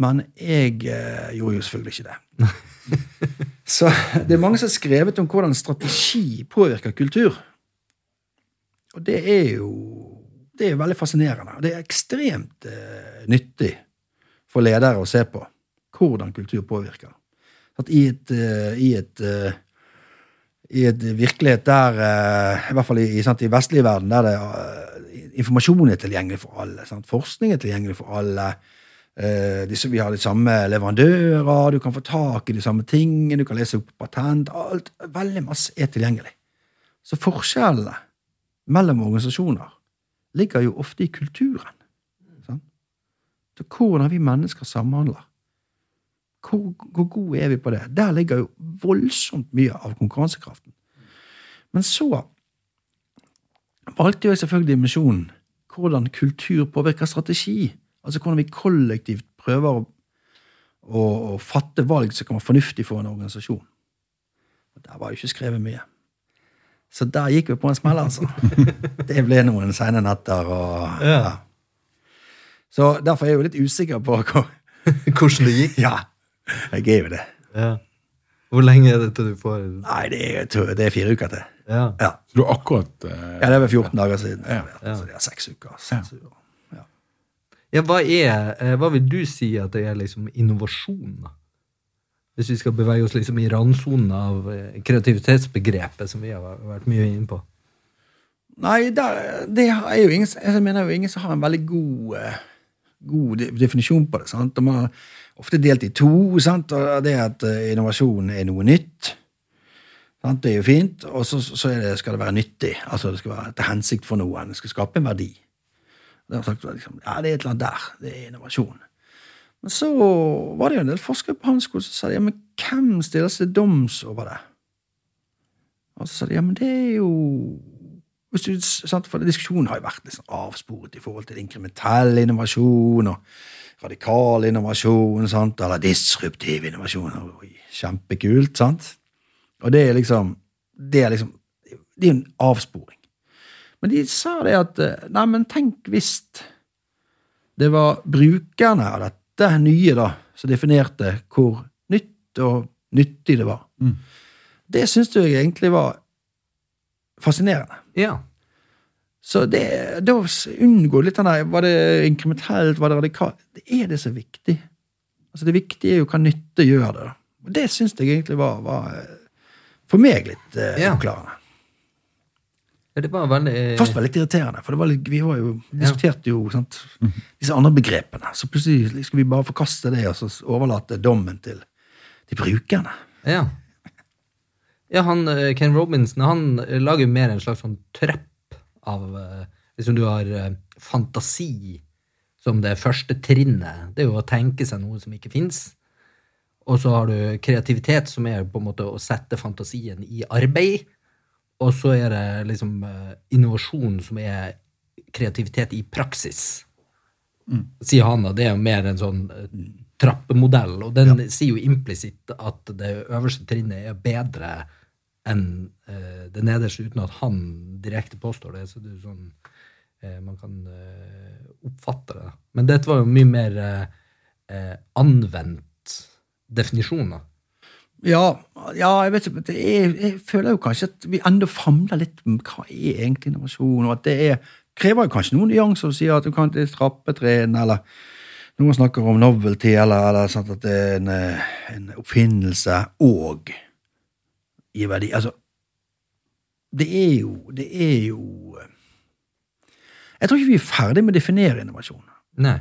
Men jeg eh, gjorde jo selvfølgelig ikke det. *laughs* så det er mange som har skrevet om hvordan strategi påvirker kultur. Og det er jo det er veldig fascinerende. Det er ekstremt eh, nyttig for ledere å se på hvordan kultur påvirker. At I et, eh, i et eh, i et virkelighet der, eh, i hvert fall i, i, sant, i vestlig verden, der det, eh, informasjon er tilgjengelig for alle. Sant? Forskning er tilgjengelig for alle. Eh, disse, vi har de samme leverandører, du kan få tak i de samme tingene, du kan lese opp patent. alt, Veldig masse er tilgjengelig. Så forskjellene mellom organisasjoner ligger jo ofte i kulturen. Sant? Så hvordan vi mennesker samhandler. Hvor, hvor gode er vi på det? Der ligger jo voldsomt mye av konkurransekraften. Men så valgte jeg selvfølgelig dimensjonen hvordan kultur påvirker strategi. Altså hvordan vi kollektivt prøver å, å, å fatte valg som kan være fornuftig for en organisasjon. Og Der var jo ikke skrevet mye. Så der gikk vi på en smell, altså. *laughs* Det ble noen sene netter og Ja. Så derfor er jeg jo litt usikker på hvor *laughs* Hvordan det gikk? Ja, jeg er jo det. Ja. Hvor lenge er det til du får Nei, det er, det er fire uker til. Ja. Ja, Så du har akkurat eh, ja det er vel 14 dager siden. Ja. Så det er seks uker. altså. uker. ja. ja hva, er, eh, hva vil du si at det er liksom innovasjon, da? Hvis vi skal bevege oss liksom i randsonen av eh, kreativitetsbegrepet, som vi har vært mye inne på. Nei, der, det er jo ingen, jeg mener jo ingen som har en veldig god, eh, god definisjon på det. sant? De har ofte delt i to. sant? Og det at eh, innovasjon er noe nytt. Sant? Det er jo fint. Og så, så det, skal det være nyttig. Altså det skal være til hensikt for noen. Det skal skape en verdi. Det, er, liksom, ja, det er et eller annet der. Det er innovasjon. Men så var det jo en del forskere på Handelshøyskolen som sa ja, men hvem stiller seg doms over det? Og så sa de ja, men det er jo for Diskusjonen har jo vært liksom avsporet i forhold til inkrementell innovasjon og radikal innovasjon, sant, eller disruptiv innovasjon. Oi, kjempekult, sant? Og det er liksom Det er liksom Det er en avsporing. Men de sa det at eh, Nei, men tenk hvis det var brukerne av dette nye da, som definerte hvor nytt og nyttig det var. Mm. Det syns jeg egentlig var fascinerende. Ja. Så det, det å unngå litt den der Var det inkrementelt, var det radikalt? Det er det som er viktig. Altså Det viktige er jo hva nytte gjør det. da. Og det syns jeg egentlig var, var eh, for meg litt eh, Ja. oppklarende. Ja, Det var veldig Først var det litt irriterende, for det var litt, vi var jo, diskuterte jo sant, disse andre begrepene. Så plutselig skulle vi bare forkaste det og så overlate dommen til, til brukerne. Ja. ja, han eh, Ken Robinson han eh, lager mer en slags sånn trepp av eh, Liksom du har eh, fantasi som det første trinnet. Det er jo å tenke seg noe som ikke fins. Og så har du kreativitet, som er på en måte å sette fantasien i arbeid. Og så er det liksom eh, innovasjon, som er kreativitet i praksis. sier han. Og det er jo mer en sånn eh, trappemodell, og den sier jo implisitt at det øverste trinnet er bedre enn uh, det nederste, uten at han direkte påstår det. Så det er sånn uh, man kan uh, oppfatte det. Men dette var jo mye mer anvendt definisjon. Ja, ja, jeg vet er, jeg føler jo kanskje at vi ennå famler litt om hva er egentlig innovasjon, og at det er, krever jo kanskje noen nyanser å si at du kan til trappetrinn, eller noen snakker om novelty, eller, eller sånn at det er en, eh, en oppfinnelse, og gir verdi. Altså, det er jo, det er jo eh, Jeg tror ikke vi er ferdig med å definere innovasjon. Nei.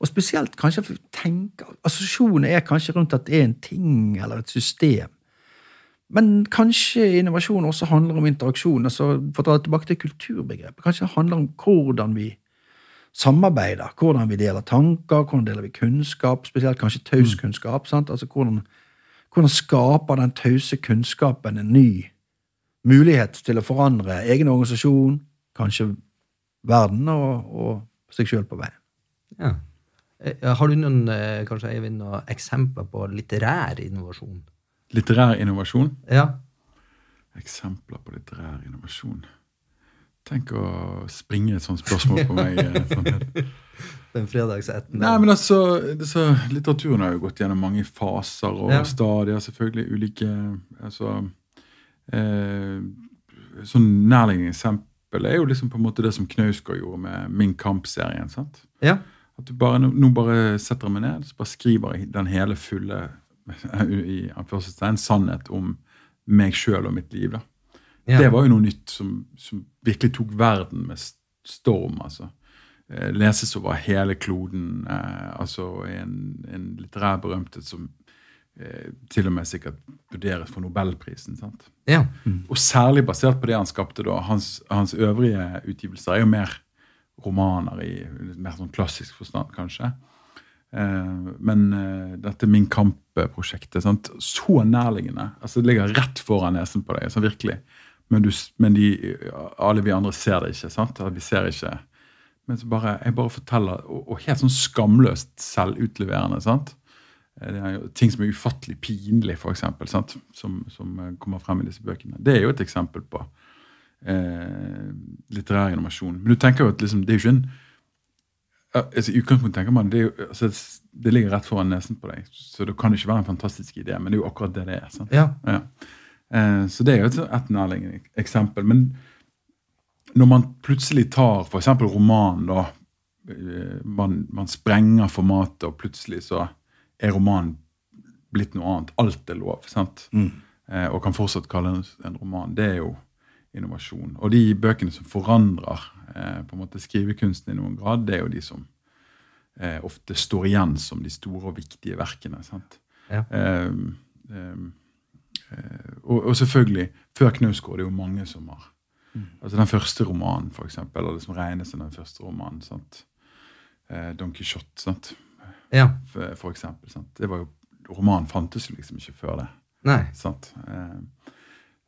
Og spesielt kanskje tenke, Assosiasjonen er kanskje rundt at det er en ting eller et system. Men kanskje innovasjon også handler om interaksjon. altså For å ta det tilbake til kulturbegrepet. Kanskje det handler om hvordan vi samarbeider. Hvordan vi deler tanker, hvordan deler vi kunnskap. Spesielt kanskje taus kunnskap. sant? Altså hvordan, hvordan skaper den tause kunnskapen en ny mulighet til å forandre egen organisasjon, kanskje verden og, og seg sjøl på veien. Ja. Eh, Har du noen eh, kanskje Eivind, noen eksempler på litterær innovasjon? Litterær innovasjon. Ja. Eksempler på litterær innovasjon. Tenk å springe et sånt spørsmål på meg. eh, Sånn. *laughs* Den fredagsetten. Nei, men altså, disse, Litteraturen har jo gått gjennom mange faser og Ja. stadier. selvfølgelig ulike altså, eh, Sånn nærliggende eksempel er jo liksom på en måte det som Knausgård gjorde med Min Kamp-serien. sant? Ja. At du bare, nå- bare setter jeg meg ned så bare skriver jeg den hele fulle i anførselstegn, sannhet om meg sjøl og mitt liv. da. ja. Det var jo noe nytt som, som virkelig tok verden med storm. altså. Eh, leses over hele kloden. Eh, altså en, en litterær berømthet som eh, til og med sikkert vurderes for Nobelprisen. sant? ja. Og særlig basert på det han skapte da. Hans, hans øvrige utgivelser er jo mer romaner i mer sånn klassisk forstand, kanskje. Eh, men eh, dette Min Kamp-prosjektet, sant? så nærliggende. altså Det ligger rett foran nesen på deg. Sånn, virkelig. Men, du, men de, alle vi andre ser det ikke. sant? Vi ser ikke. Men så bare, jeg bare forteller, og, og helt sånn skamløst selvutleverende. sant? Eh, Det er jo ting som er ufattelig pinlig, sant? Som, som kommer frem i disse bøkene. Det er jo et eksempel på eh, litterær innovasjon. Men du tenker jo at liksom, det er jo ikke en altså, I utgangspunktet tenker man det, jo, altså, det ligger rett foran nesen på deg, så det kan ikke være en fantastisk idé, men det er jo akkurat det det er. sant? ja. Ja. Eh, så det er jo et, et nærliggende eksempel. Men når man plutselig tar f.eks. roman, da eh, man, man sprenger formatet, og plutselig så er romanen blitt noe annet. Alt er lov. sant? Eh, og kan fortsatt kalle en, en roman. Det er jo innovasjon. Og de bøkene som forandrer eh, på en måte skrivekunsten i noen grad, det er jo de som eh, ofte står igjen som de store og viktige verkene. sant? Ja. Eh, eh, eh, og, og selvfølgelig, før Knausgård, det er jo mange som har Altså Den første romanen, for eksempel, eller det som regnes som den første romanen. sant? Eh, Don Quijote, sant? ja. For, for eksempel. Sant? Det var jo, Romanen fantes jo liksom ikke før det. Nei. Sant? Eh,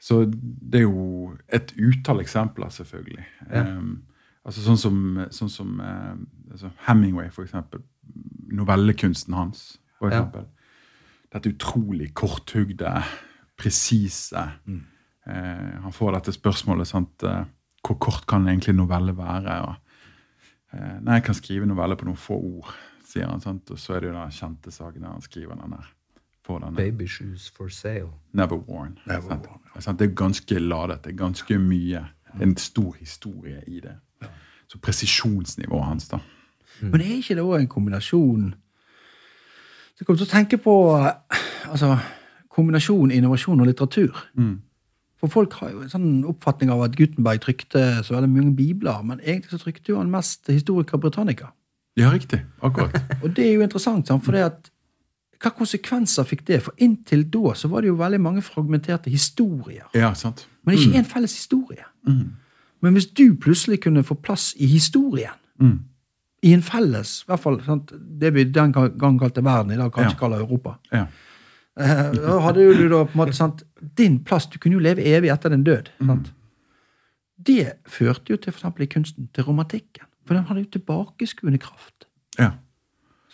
så det er jo et utall eksempler, selvfølgelig. Ja. Um, altså Sånn som, sånn som uh, altså Hemingway, for eksempel. Novellekunsten hans, for Ja. Dette utrolig korthugde, presise eh, Han får dette spørsmålet sant, eh, Hvor kort kan egentlig novelle være? Og, nei, jeg kan skrive novelle på noen få ord, sier han. sant? Og så er det jo den kjente saken der han skriver den der. Får denne Baby shoes for sale. Never Worn. Never? Worn? Det er ganske ladet. Det er ganske mye. Det er en stor historie i det. Så presisjonsnivået hans, da. Men er ikke det òg en kombinasjon Så jeg kommer til å tenke på altså, kombinasjon innovasjon og litteratur. For folk har jo en sånn oppfatning av at Gutenberg trykte så veldig mange bibler, men egentlig så trykte jo han mest historiker Britannica. Ja, riktig. Akkurat. *laughs* Og det er jo interessant, for det at hva konsekvenser fikk det? For inntil da så var det jo veldig mange fragmenterte historier. Ja, sant. Men ikke en felles historie. Men hvis du plutselig kunne få plass i historien, i en felles, i hvert fall sant, det vi den gang kalte verden, i dag kanskje Ja. kaller Europa, Ja. eh, da hadde jo du da på en måte sant, din plass, du kunne jo leve evig etter din død. Sant? Det førte jo til for eksempel i kunsten til romantikken. For den hadde jo tilbakeskuende kraft. Ja.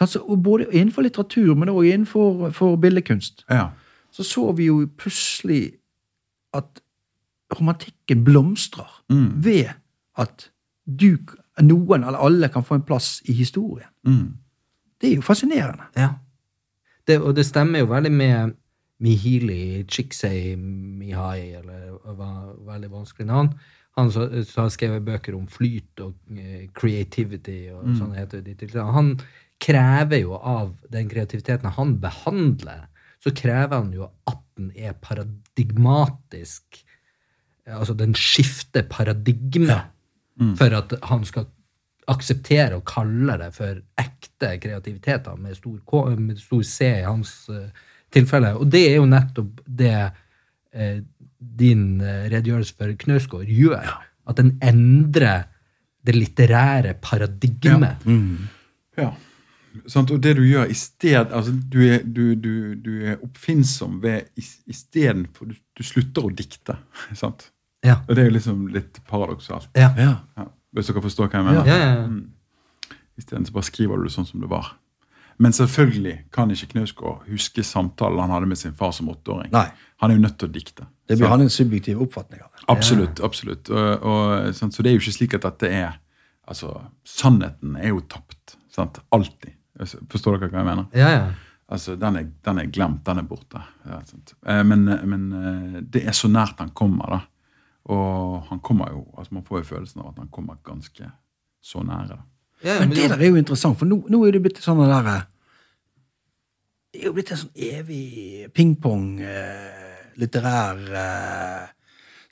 Så, og både innenfor litteratur, men også innenfor for billedkunst, Ja. så så vi jo plutselig at romantikken blomstrer Mm. ved at du, noen eller alle kan få en plass i historien. Mm. Det er jo fascinerende. Ja. Det, og det stemmer jo veldig med Mihili Chiksei Mihai, eller hva veldig vanskelig navn. Han som har skrevet bøker om flyt og eh, creativity og sånn heter de titlene. Han krever jo av den kreativiteten han behandler, så krever han jo at den er paradigmatisk. Altså den skifter paradigme for at han skal akseptere og kalle det for ekte kreativitet med stor, K, med stor C i hans uh, tilfelle. Og det er jo nettopp det uh, din eh, redegjørelse for Knausgård gjør. At den endrer det litterære paradigmet. Ja. Sant? Og det du gjør i sted, altså du, er, du, du, du er oppfinnsom ved istedenfor du, du slutter å dikte. *laughs* Sant? Ja. Og det er jo liksom litt paradoksalt. Ja. Ja. Ja. Hvis dere forstår hva jeg mener. Ja, ja, ja. Mm. Isteden bare skriver du det sånn som det var. Men selvfølgelig kan ikke Knausgård huske samtalen han hadde med sin far som åtteåring. Nei. Han er jo nødt til å dikte. Det blir han en subjektiv oppfatning av det. Absolutt. absolutt. Og, og. Så det er jo ikke slik at dette er altså, Sannheten er jo tapt. Sant? Alltid. Forstår dere hva jeg mener? Ja, ja. Altså, Den er, den er glemt, den er borte. Ja. Eh, men, men eh, det er så nært han kommer, da. Og han kommer jo, altså man får jo følelsen av at han kommer ganske så nære. da. ja Men det der er jo interessant, for nå, nå er det blitt sånn der derre Det er jo blitt en sånn evig pingpong, eh, litterær eh,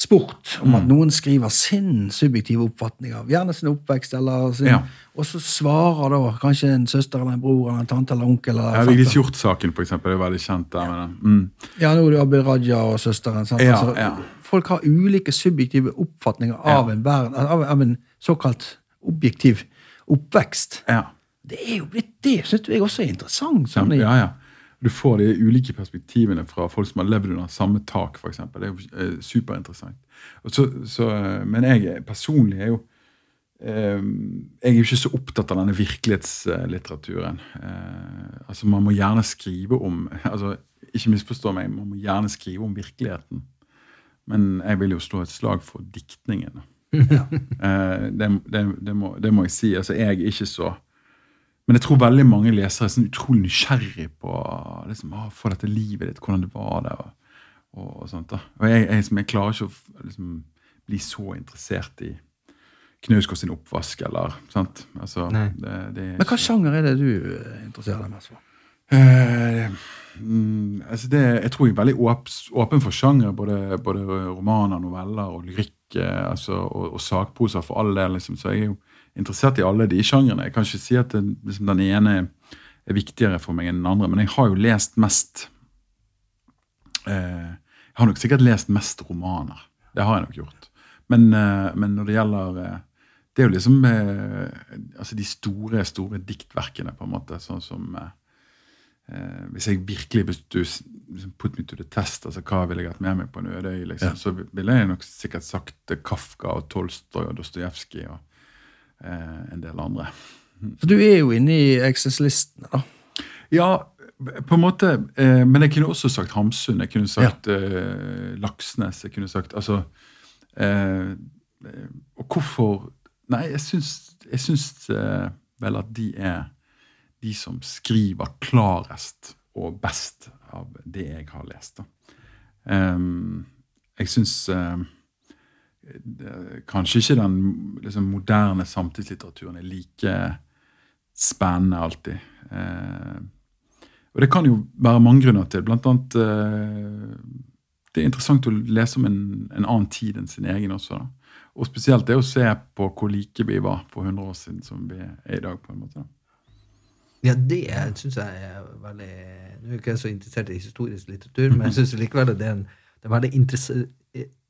sport, om Mm. at noen skriver sin subjektive oppfatning av gjerne sin oppvekst, eller sin, Ja. og så svarer da kanskje en søster eller en bror eller en tante eller onkel. Eller Ja. Vigdis Hjorth-saken eksempel, er veldig kjent. der. Men, mm. Ja, nå er det Abid Raja og søsteren. Sant? Ja, altså, ja. Folk har ulike subjektive oppfatninger av, Ja. en, verden, av, av en såkalt objektiv oppvekst. ja. Det er jo blitt det, syns jeg også er interessant. Sånn, ja, ja. Du får de ulike perspektivene fra folk som har levd under samme tak, f.eks. Det er jo eh, superinteressant. Så, så, eh, men jeg personlig er jo eh, Jeg er jo ikke så opptatt av denne virkelighetslitteraturen. Altså Man må gjerne skrive om *laughs* altså Ikke misforstå meg, man må gjerne skrive om virkeligheten. Men jeg vil jo slå et slag for diktningen. Ja. det, det, det, må, det må jeg si. Altså, jeg er ikke så men jeg tror veldig mange lesere er sånn utrolig nysgjerrig på liksom, å, få dette livet ditt, hvordan det var der. Og, og, sånt da. Og jeg, jeg, jeg klarer ikke å liksom, bli så interessert i Knausgård sin oppvask, eller sant? Altså, det, det Men hva ikke- sjanger er det du eh, interesserer deg mest for? Eh, mm, altså det, jeg tror jeg er veldig åp, åpen for sjanger, både, både romaner, noveller og lyrikk eh, altså, og, og sakposer, for all del. Liksom. Så jeg er jo interessert i alle de sjangrene. Jeg kan ikke si at den, liksom, den ene er viktigere for meg enn den andre, men jeg har jo lest mest eh, Jeg har nok sikkert lest mest romaner. Det har jeg nok gjort. Men, eh, men når det gjelder eh, Det er jo liksom eh, altså de store, store diktverkene, på en måte, sånn som eh, Eh, hvis jeg virkelig hvis du liksom put me to the test, altså hva ville jeg hatt med meg på en øde øy, liksom, så ville jeg nok sikkert sagt Kafka og Tolstoy og Dostojevskij og en del andre. Så du er jo inne i eksistenslistene, da. Ja, på en måte. Eh, men jeg kunne også sagt Hamsun. Jeg kunne sagt eh, Laksnes. Jeg kunne sagt altså eh, eh, Og hvorfor Nei, jeg syns, jeg syns eh, vel at de er de som skriver klarest og best av det jeg har lest. Da. Jeg syns eh, kanskje ikke den liksom, moderne samtidslitteraturen er like spennende alltid. Eh, og det kan jo være mange grunner til. Blant annet eh, Det er interessant å lese om en, en annen tid enn sin egen også. da. Og spesielt det å se på hvor like vi var for 100 år siden som vi er i dag. på en måte. da. Ja, det syns jeg er veldig Nå er jeg ikke så interessert i historisk litteratur, men jeg *laughs* syns likevel at det er, en, det er veldig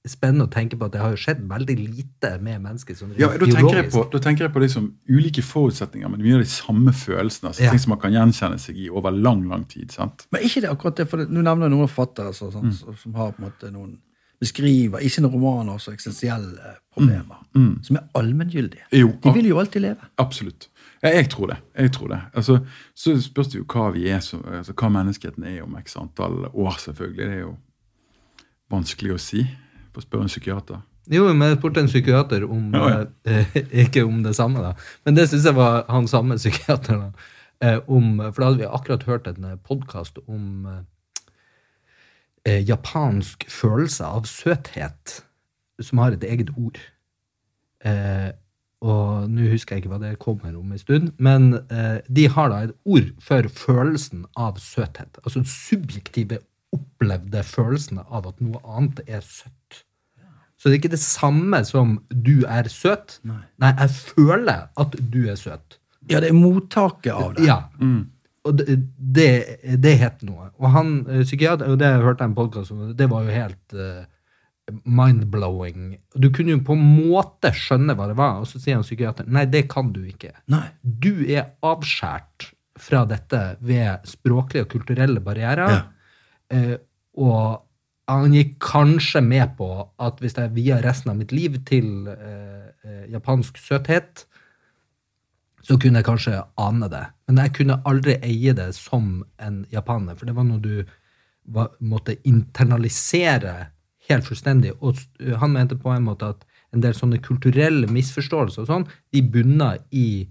spennende å tenke på at det har jo skjedd veldig lite med mennesker. Sånn, Ja, da tenker, jeg på, da tenker jeg på liksom ulike forutsetninger, men mye av de samme følelsene. altså Ja. Ting som man kan gjenkjenne seg i over lang lang tid. sant? Men ikke det akkurat det, for nå nevner jeg noen forfattere altså, sånn, som- som har på en måte noen beskriver i sine romaner også eksistensielle problemer, som er allmenngyldige. De vil jo alltid leve. Absolutt. Ja, jeg tror det. jeg tror det. Altså, så spørs det jo hva vi er, så, altså, hva menneskeheten er om x antall år, selvfølgelig. Det er jo vanskelig å si. Få spørre en psykiater. Jo, men jeg spurte en psykiater om Ja, ja. eh, *laughs* Ikke om det samme, da. Men det syns jeg var han samme *laughs* psykiater. da. Eh, om, for da hadde vi akkurat hørt en podkast om eh, japansk følelse av søthet, som har et eget ord. Eh, og nå husker jeg ikke hva det kommer om en stund, men eh, de har da et ord for følelsen av søthet. Altså subjektive, opplevde følelsen av at noe annet er søtt. Så det er ikke det samme som 'du er søt'. Nei. Nei jeg føler at du er søt. Ja, det er mottaket av det. Ja. Og det, det, det het noe. Og han eh, psykiater, og det hørte jeg en podkast om, det var jo helt uh, mind-blowing. Du kunne jo på en måte skjønne hva det var, og så sier han psykiateren nei, det kan du ikke. Nei. Du er avskåret fra dette ved språklige og kulturelle barrierer. Ja. Eh, og han gikk kanskje med på at hvis jeg via resten av mitt liv til eh, eh, japansk søthet, så kunne jeg kanskje ane det. Men jeg kunne aldri eie det som en japaner, for det var noe du var, måtte internalisere helt fullstendig. Og han mente på en måte at en del sånne kulturelle misforståelser og sånn, de bunner i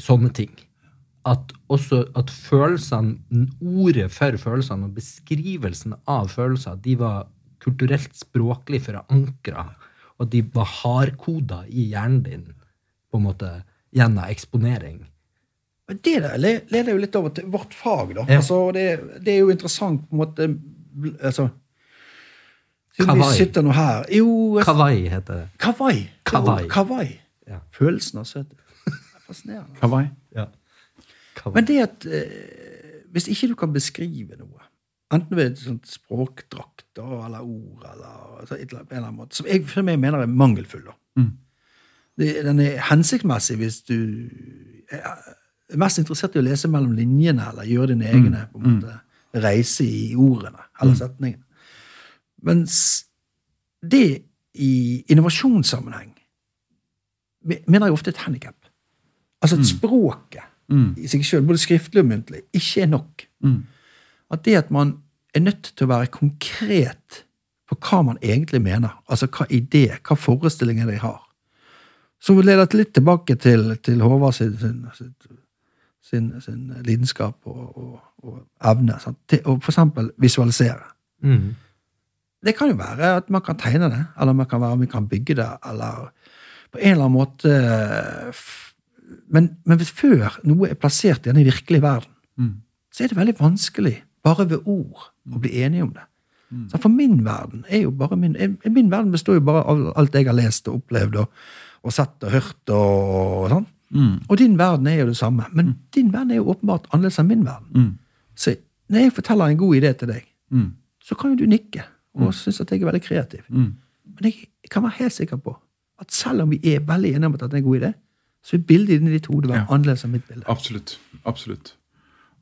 sånne ting. At også at følelsene, ordet for følelsene og beskrivelsen av følelser, de var kulturelt språklig forankra, og de var hardkoda i hjernen din, på en måte, gjennom eksponering. Det leder jo litt over til vårt fag, da. Ja. Altså, det, det er jo interessant på en måte altså, Kawai. Vi sitter nå her. Jo, jeg- Kawai heter det. Kawai. Kawaii. Kawai. Ja. Følelsen av søthet. *laughs* Er Fascinerende. Hawaii? Men det at eh, hvis ikke du kan beskrive noe, enten ved sånt språkdrakter eller ord, eller altså, eller en eller annen måte, som jeg, som jeg mener er mangelfull, da. Mm. Det, den er hensiktsmessig hvis du er mest interessert i å lese mellom linjene, eller gjøre dine egne på en måte, reise i ordene eller setningene. Mens det i innovasjonssammenheng mener jeg ofte et handikap. Altså at språket Mm. i seg selv, både skriftlig og muntlig, ikke er nok. Mm. At det at man er nødt til å være konkret på hva man egentlig mener, altså hva idé, hva forestillinger de har, som leder lede litt tilbake til, til Håvard sin, sin, sin, sin, lidenskap og, og, og evne, sant? til å for eksempel visualisere. Mm. Det kan jo være at man kan tegne det, eller man kan være man kan bygge det, eller på en eller annen måte f- Men, men før noe er plassert i den virkelige verden, Mm. så er det veldig vanskelig, bare ved ord, å bli enige om det. Så for min verden er jo bare min Min verden består jo bare av alt jeg har lest og opplevd og, og sett og hørt og, og sånn. Mm. Og din verden er jo det samme. Men din verden er jo åpenbart annerledes enn min verden. Mm. Så når jeg forteller en god idé til deg, Mm. så kan jo du nikke og synes at jeg er veldig kreativ. Mm. Men jeg kan være helt sikker på at selv om vi er veldig enige om at det er en god idé, så bildet inni ditt hode være Ja. annerledes enn mitt bilde. Absolutt. Absolutt.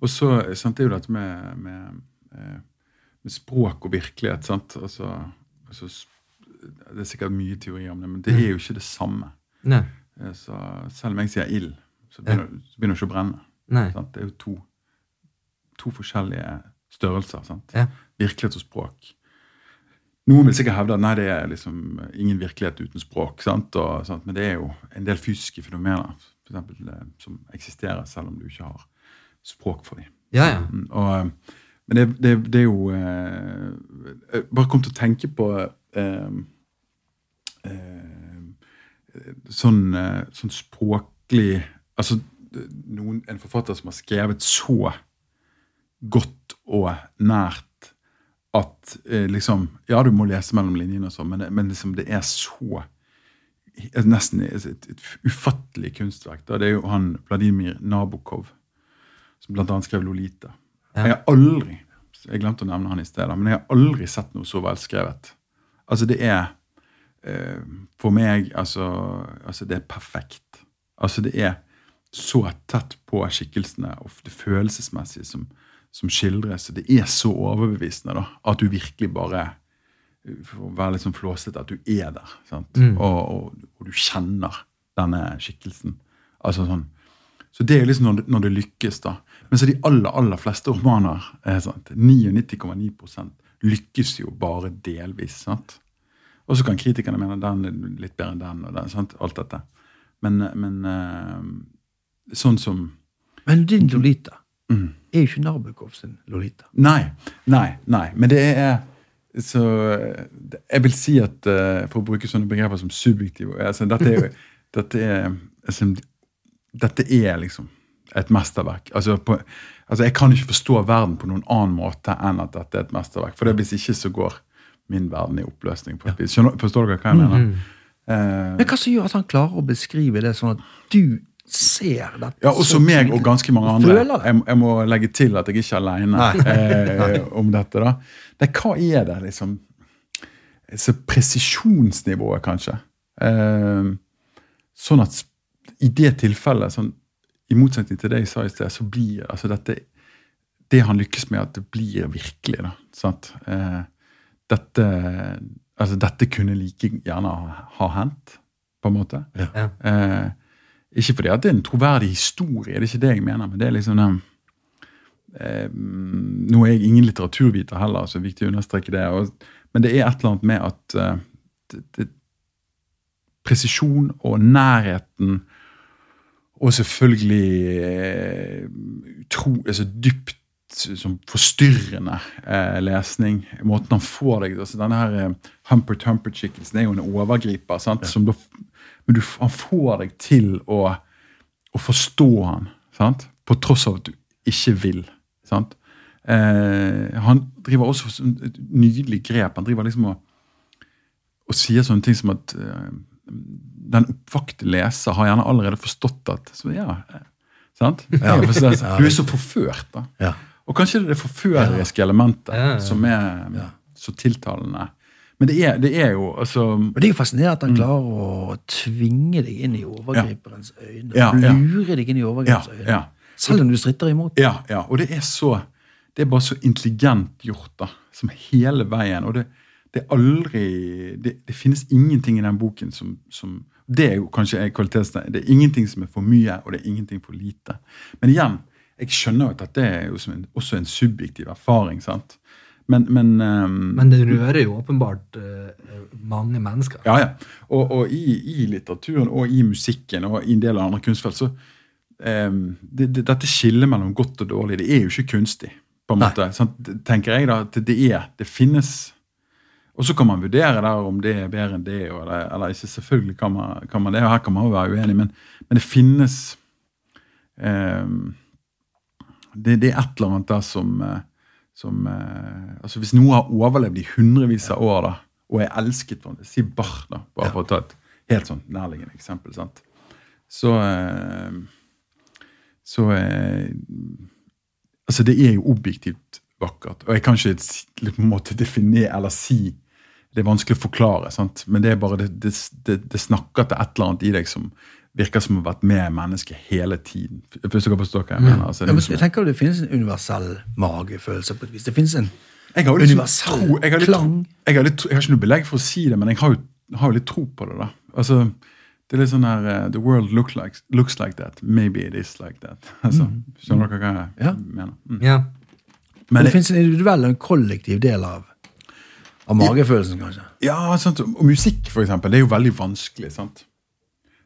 Og så sant, det er jo dette med, med, eh, med språk og virkelighet. sant? Altså, altså, det er sikkert mye teori om det, men det er jo ikke det samme. Nei. Eh, Så selv om jeg sier ild, så begynner, så begynner det ikke å brenne. Nei. Sant? Det er jo to, to forskjellige størrelser. sant? Ja. Virkelighet og språk. Noen vil sikkert hevde at nei, det er liksom ingen virkelighet uten språk. sant? Og, sant? Men det er jo en del fysiske fenomener for eksempel, eh, som eksisterer selv om du ikke har språk for dem. Ja, ja. Mm, Og, eh, men det, det, det er jo eh, Jeg bare kom til å tenke på eh, eh, sånn, eh, sånn språklig Altså noen, en forfatter som har skrevet så godt og nært at eh, liksom Ja, du må lese mellom linjene, og sånn, men, men liksom det er så Nesten et, et, et ufattelig kunstverk. Da. Det er jo han Vladimir Nabokov som annet skrev Lolita. Ja. Jeg har aldri jeg glemte å nevne han i stedet, men jeg har aldri sett noe så velskrevet. Altså, det er eh, For meg altså, altså, det er perfekt. Altså, det er så tett på skikkelsene og det følelsesmessige som, som skildres. Det er så overbevisende da, at du virkelig bare for å være litt sånn flåsete, at du er der. sant? Mm. Og, og, og du kjenner denne skikkelsen. Altså sånn. Så det er liksom når det, når det lykkes, da. Men så de aller aller fleste romaner, er 99,9% lykkes jo bare delvis. sant? Og så kan kritikerne mene den er litt bedre enn den. og den, sant? Alt dette. Men, men eh, sånn som Men din Lolita mm. Er jo ikke Nabokov sin Lolita. Nei, nei, nei. Men det er så Jeg vil si at eh, For å bruke sånne begreper som subjektiv altså, Dette er, *laughs* dette er, altså, dette er liksom et mesterverk. Altså, på, altså, Jeg kan ikke forstå verden på noen annen måte enn at dette er et mesterverk. For det hvis ikke så går min verden i oppløsning. på et vis. Skjønner, forstår dere hva jeg mener? Eh, Men hva som gjør at han klarer å beskrive det sånn at du ser dette? Ja, også så meg og ganske mange andre. Jeg, jeg må legge til at jeg ikke er alene eh, *laughs* om dette. da. Det, hva er det, liksom? Så presisjonsnivået, kanskje. Eh, sånn at i det tilfellet, sånn, i motsetning til det jeg sa i sted, så blir altså dette Det han lykkes med, at det blir virkelig. da, sant? Eh, dette, altså dette kunne like gjerne ha, ha hendt, på en måte. Ja. Eh, ikke fordi at det er en troverdig historie, det er ikke det jeg mener, men det er liksom den eh, Nå er jeg ingen litteraturviter heller, så det er viktig å understreke det. Og, men det er et eller annet med at eh, det, det, presisjon og nærheten og selvfølgelig eh, altså dypt som forstyrrende eh, lesning. Måten han får deg altså Denne her eh, Humper Tumper-skikkelsen er jo en overgriper. sant? Som da, men du, han får deg til å, å forstå han, sant? på tross av at du ikke vil. sant? Eh, han driver også sånn et nydelig grep. Han driver liksom og, og sier sånne ting som at eh, den oppvakte leser har gjerne allerede forstått at så ja, eh, sant? Ja. Ja, så- Du er så forført, da. Ja. Og kanskje det er det forføreriske elementet Ja, ja. som er Ja. så tiltalende. Men det er, det er jo altså Men det er jo fascinerende at han klarer å tvinge deg inn i overgriperens øyne. Ja, ja. Lure deg inn i Ja, overgriperens øyne. ja. Selv om du stritter imot. Ja, ja, og det er så Det er bare så intelligent gjort, da. Som hele veien. Og det, det er aldri det, det finnes ingenting i den boken som, som Det er jo kanskje kvalitetstegn. Det er ingenting som er for mye, og det er ingenting for lite. Men igjen, jeg skjønner jo at dette er jo som en, også en subjektiv erfaring. sant? Men, men, um, Men det rører jo åpenbart uh, mange mennesker. Ja, ja. Og, og i, i litteraturen og i musikken og i en del andre kunstfelt, så um, det, det, Dette skillet mellom godt og dårlig, det er jo ikke kunstig, på en måte. Sånn, tenker jeg da, at det er, det finnes Og så kan man vurdere der om det er bedre enn det, eller, eller ikke. Selvfølgelig kan man, kan man det, og her kan man jo være uenig, men, men det finnes um, det, det er et eller annet der som, eh, som eh, altså Hvis noe har overlevd i hundrevis av år, da, og er elsket for Si Bach, da, bare for å ta et helt sånn nærliggende eksempel. sant? Så eh, Så eh, Altså, det er jo objektivt vakkert. Og jeg kan ikke på en måte definere eller si Det er vanskelig å forklare, sant? men det er bare det, det, det, det snakker til et eller annet i deg som virker som å ha vært med mennesket hele tiden. Hvis dere forstår hva jeg mener. Altså, Ja, det men liksom- jeg tenker Det finnes en universell magefølelse på et vis. Det finnes en universell tro, jeg klang. jeg, har litt, jeg har ikke noe belegg for å si det, men jeg har jo, har jo litt tro på det. da. Altså, Det er litt sånn her uh, The world look like, looks like that. Maybe it is like that. *laughs* Altså, Skjønner dere hva jeg Ja. mener? Mm. Ja. Men det finnes en individuell og en kollektiv del av, av magefølelsen, kanskje. Ja, sant? og musikk for eksempel, det er jo veldig vanskelig. sant?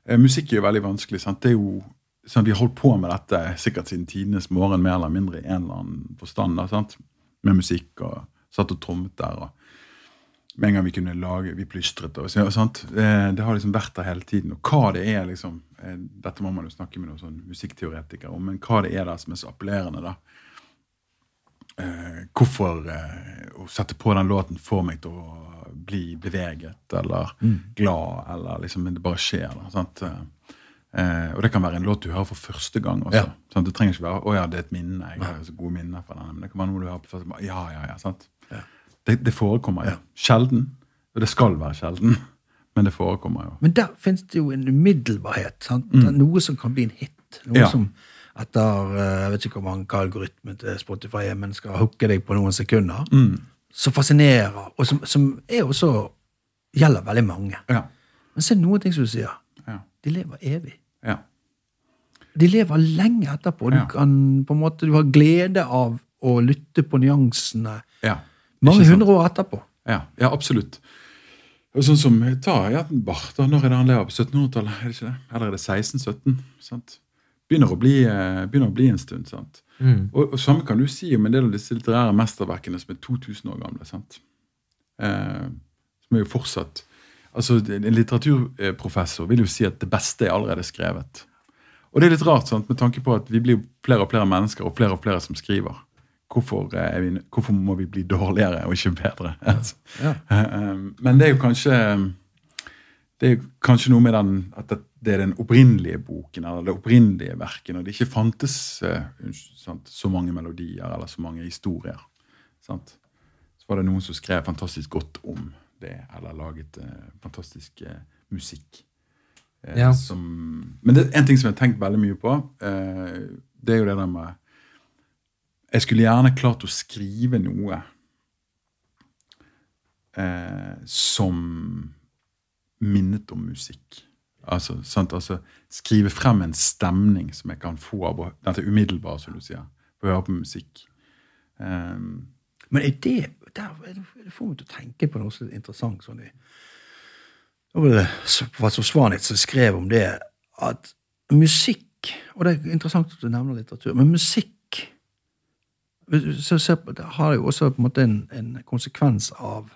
Eh, musikk er jo veldig vanskelig. sant? Det er jo, sant? Vi har holdt på med dette sikkert siden tidenes morgen, mer eller mindre i en eller annen forstand. da, sant? Med musikk og satt og trommet der. og Med en gang vi kunne lage, vi plystret. og sant? Eh, Det har liksom vært der hele tiden. Og hva det er, liksom, eh, dette må man jo snakke med noen sånn musikkteoretikere om, men hva det er der som er så appellerende, da hvorfor å sette på den låten får meg til å bli beveget eller glad, eller liksom det bare skjer. Da? Eh, og det kan være en låt du hører for første gang også. Ja. Det trenger ikke være å ja, det er et minne. jeg har så gode minner fra denne, Men det kan være noe du hører på første gang. Ja, ja, ja, sant? Ja. Det, det forekommer jo. Sjelden. Og det skal være sjelden, *laughs* men det forekommer jo. Men der finnes det jo en umiddelbarhet. Er Noe som kan bli en hit. Noe Mm. Ja. som etter eh, jeg vet ikke hvor mange hva algoritmen til Spotify er, men skal hooke deg på noen sekunder. Mm. Som fascinerer, og som, som er også gjelder veldig mange. Ja. Men så er det noen ting som du sier. Ja. De lever evig. Ja. De lever lenge etterpå. Du kan på en måte, du har glede av å lytte på nyansene ja. mange sant? hundre år etterpå. Ja, ja absolutt. Sånn som, Ta ja, Barth, Når er det han lever? På 1700-tallet? er det ikke det? Eller er det 1617? sant? Begynner å bli, eh, begynner å bli en stund. sant? Mm. Og, og Samme kan du si om en del av disse litterære mesterverkene som er 2000 år gamle. sant? Eh, som er jo fortsatt altså En litteraturprofessor vil jo si at det beste er allerede skrevet. Og det er litt rart, sant, med tanke på at vi blir flere og flere mennesker og flere og flere som skriver. Hvorfor, eh, vi, hvorfor må vi bli dårligere og ikke bedre? Altså. Ja. *laughs* Eh, Men det er jo kanskje det er kanskje noe med den, at det- det er den opprinnelige boken eller det opprinnelige verket, når det ikke fantes eh, sant, så mange melodier eller så mange historier. Sant? Så var det noen som skrev fantastisk godt om det, eller laget eh, fantastisk eh, musikk. Eh, Ja. som, men det er en ting som jeg har tenkt veldig mye på. Eh, det er jo det der med Jeg skulle gjerne klart å skrive noe eh, som minnet om musikk. Altså, altså Skrive frem en stemning som jeg kan få av dette umiddelbare, som du sier, Få høre på musikk. Um, Men er det der, er det får meg til å tenke på noe så interessant. sånn i Det professor Svanitz som skrev om det, at musikk Og det er interessant at du nevner litteratur, men musikk så, så, har jo også på en måte en, en konsekvens av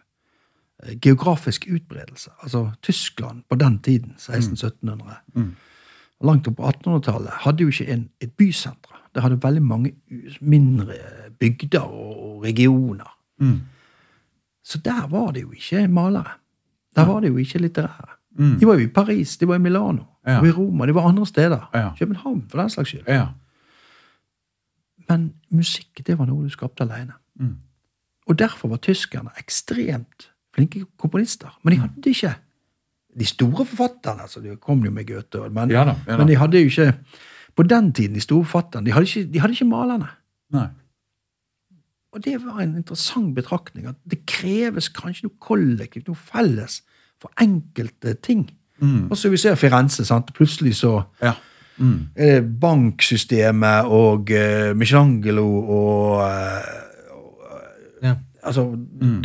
geografisk utbredelse. Altså Tyskland på den tiden, 1600-1700, Mm. langt opp på 1800-tallet, hadde jo ikke en, et bysenter. Det hadde veldig mange mindre bygder og, regioner. mm, Så der var det jo ikke malere. Der var det jo ikke litterære. mm. De var jo i Paris, de var i Milano, Ja. og i Roma, de var andre steder. Ja. København, for den slags skyld. Ja. Men musikk, det var noe du skapte alene. Mm. Og derfor var tyskerne ekstremt flinke komponister. Men de hadde ikke de store forfatterne. altså De kom jo med Goethe, men, Ja da, ja da. men de hadde jo ikke På den tiden, de store forfatterne, de hadde ikke, de hadde ikke malerne. Nei. Og det var en interessant betraktning. At det kreves kanskje noe kollektivt, noe felles, for enkelte ting. Mm. Og så vi ser Firenze. sant? Plutselig så Ja. Mm. er det banksystemet og uh, Michelangelo og, uh, og eh, Ja. Altså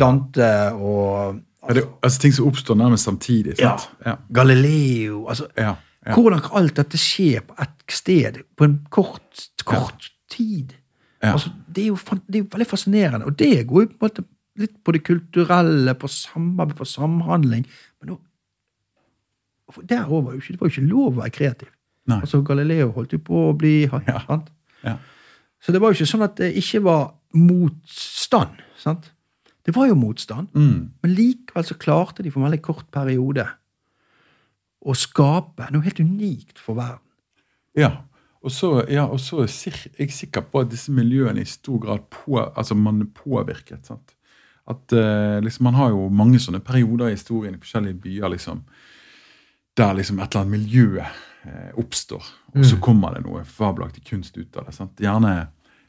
Dante og altså, det, altså Ting som oppstår nærmest samtidig. Sant? Ja. Galileo altså, Ja. ja. Hvordan kan alt dette skje på ett sted på en kort, kort tid? Ja. Altså, det, er jo, det er jo veldig fascinerende. Og det går jo på en måte litt på det kulturelle, på samarbeid, på samhandling. Men nå, der ikke, det var jo ikke lov å være kreativ. Nei. Altså, Galileo holdt jo på å bli? Ja. Så det var jo ikke sånn at det ikke var motstand. Sant? Det var jo motstand, Mm. men likevel så klarte de for en veldig kort periode å skape noe helt unikt for verden. Ja. Og så, ja, og så er jeg sikker på at disse miljøene i stor grad på, altså man er påvirket. sant? At eh, liksom, Man har jo mange sånne perioder i historien i forskjellige byer liksom, der liksom et eller annet miljø eh, oppstår. Og så kommer det noe fabelaktig kunst ut av det. sant? Gjerne,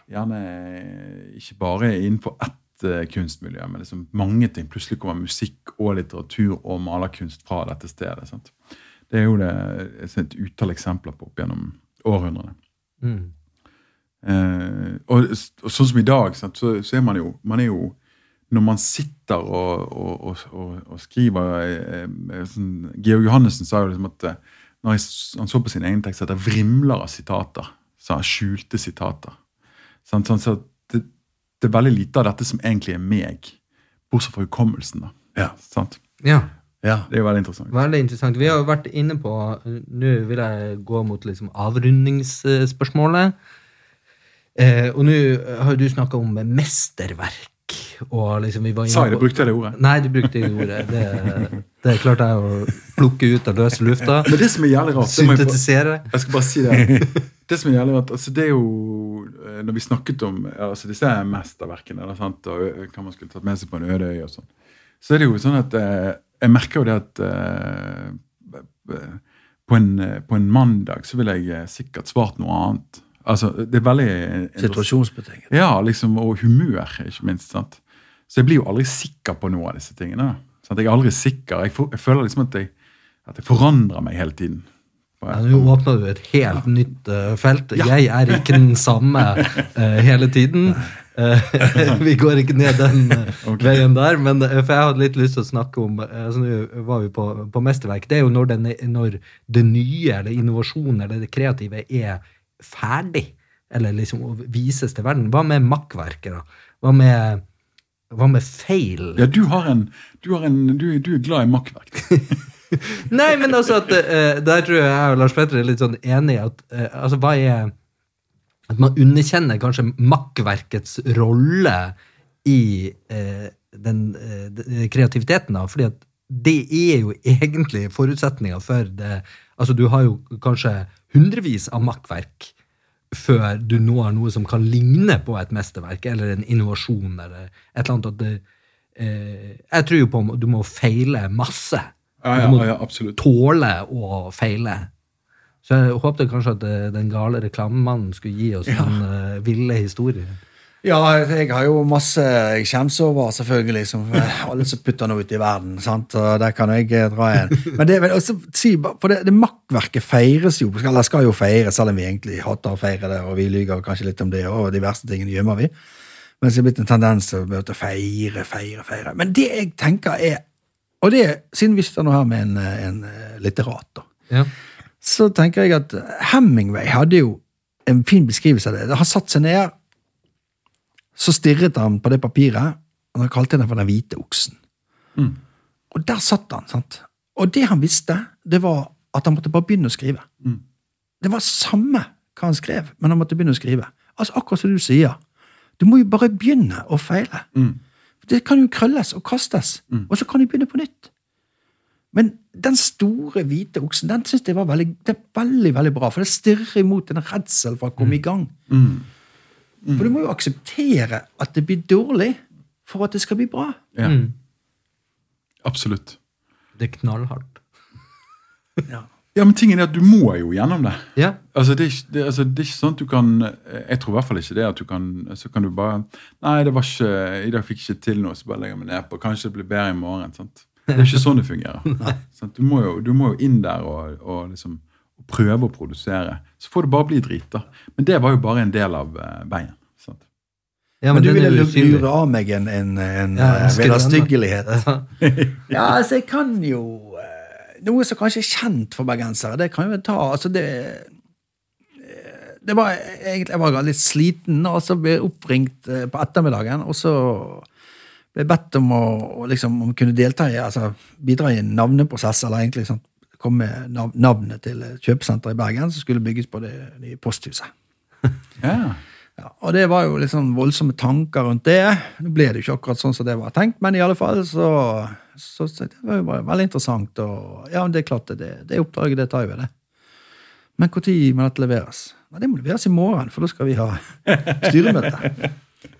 gjerne eh, ikke bare innenfor ett eh, kunstmiljø, men liksom mange ting. Plutselig kommer musikk og litteratur og malerkunst fra dette stedet. sant? Det er jo det et utall eksempler på opp gjennom århundrene. Mm. Eh, og, og sånn som i dag, sant, så, så er man jo man er jo Når man sitter og, og, og, og, skriver eh, eh, sånn, Georg Johannessen sa jo liksom at eh, når han så på sin egen tekst, at det vrimler av sitater. Så skjulte sitater. Sånn, så det, det er veldig lite av dette som egentlig er meg, bortsett fra hukommelsen. da. Ja. Sant? ja. Ja. Det er jo veldig interessant. Veldig interessant. Vi har jo vært inne på Nå vil jeg gå mot liksom avrundingsspørsmålet. Eh, og nå har jo du snakka om mesterverk. Og liksom vi var inne Sa jeg det? Brukte jeg det ordet? Nei, du brukte ikke ordet. Det, det klarte jeg å plukke ut av løse lufta. Men det som er jævlig rart det jeg. Jeg skal bare si det. *laughs* Det som er jævlig rart, altså det er jo eh, Når vi snakket om altså disse mesterverkene eller sant, og hva man skulle tatt med seg på en øde øy, og sånn, så er det jo sånn at eh, Jeg merker jo det at eh, på, en, eh, på en mandag så ville jeg eh, sikkert svart noe annet. Altså, det er veldig Situasjonsbetinget. Ja, liksom, og humør, ikke minst. sant? Så jeg blir jo aldri sikker på noe av disse tingene. Sånn jeg er aldri sikker. Jeg føler liksom at jeg, at jeg forandrer meg hele tiden. Ja, Nå åpner du et helt nytt uh, felt. Ja. Jeg er ikke den samme uh, hele tiden. Uh, *laughs* vi går ikke ned den okay. Veien der. Men for jeg hadde litt lyst til å snakke om så altså Nå var vi på, på mesterverk. Det er jo når, den, når det nye eller innovasjonen eller det kreative er ferdig. Eller liksom vises til verden. Hva med makkverket, da? Hva med, hva med feil? Ja, du har en, du, har en du, du er glad i makkverk. *laughs* *laughs* Nei, men altså at uh, Der tror jeg jeg og Lars Petter er litt sånn enige at uh, altså hva er At man underkjenner kanskje makkverkets rolle i uh, den eh, kreativiteten, da. Fordi at det er jo *laughs* egentlig forutsetninga for det Altså, du har jo kanskje hundrevis av makkverk før du når noe som kan ligne på et mesterverk, eller en innovasjon, eller et eller annet. At det, eh, jeg tror jo på at du må feile masse. Ja, ja, ja, absolutt. tåle å feile. Så jeg håpte kanskje at eh, den gale reklamemannen skulle gi oss Ja. en eh, ville historie. Ja, jeg har jo masse jeg skjems over, selvfølgelig, som *laughs* alle som putter noe ut i verden. sant? Og der kan jeg eh, dra en. *laughs* Men det, også, for det, det makkverket feires jo, eller skal jo feires, selv om vi egentlig hater å feire det, og vi lyver kanskje litt om det, og de verste tingene gjemmer vi. Men så er det blitt en tendens til å feire, feire, feire. Men det jeg tenker er Og det, siden vi sitter nå her med en, eh, en eh, litterat, da Ja. så tenker jeg at Hemingway hadde jo en fin beskrivelse av det. Han satt seg ned, så stirret han på det papiret, og han kalte det for Den hvite oksen. Mm. Og der satt han. sant? Og det han visste, det var at han måtte bare begynne å skrive. Mm. Det var samme hva han skrev, men han måtte begynne å skrive. Altså Akkurat som du sier. Du må jo bare begynne å feile. Mm. Det kan jo krølles og kastes, og så kan du begynne på nytt. Men den store hvite oksen den synes jeg var veldig, det er veldig, veldig bra, for det stirrer imot en redsel for å komme i gang. Mm. For du må jo akseptere at det blir dårlig for at det skal bli bra. Ja, Mm. absolutt. Det er knallhardt. Ja. Ja, men tingen er at du må jo gjennom det. Ja. Altså, det, er ikke, det, altså, det er ikke sånn at du kan Jeg tror i hvert fall ikke det at du kan Så kan du bare Nei, det var ikke i dag fikk jeg ikke til noe, så bare legger jeg meg ned på Kanskje det blir bedre i morgen. sant? Det er ikke sånn det fungerer. *laughs* Sant? Du, må jo, du må jo inn der og, og liksom og prøve å produsere. Så får det bare bli drit, da. Men det var jo bare en del av uh, veien. Sant? ja, Men, du er ville lure av meg en, en, en Ja, eh, vederstyggelighet. Ja. Ja, altså, jeg kan jo eh, Noe som kanskje er kjent for bergensere, det kan jo ta Altså, det eh, det var egentlig, Jeg var litt sliten, og så ble jeg oppringt eh, på ettermiddagen. Og så ble jeg bedt om å, liksom, om kunne delta i, altså bidra i en navneprosess, eller egentlig sånn, komme med navnet til kjøpesenteret kjøpesenter i Bergen som skulle bygges på det nye posthuset. *laughs* Ja. Ja, og det var jo sånn voldsomme tanker rundt det. Nå ble det jo ikke akkurat sånn som det var tenkt, men i alle fall så, så, så det var jo veldig interessant. Og ja, det er klart det, det, oppdraget, det tar jo det. Men når må dette leveres? Nei, Det må leveres i morgen, for da skal vi ha *laughs* styremøte.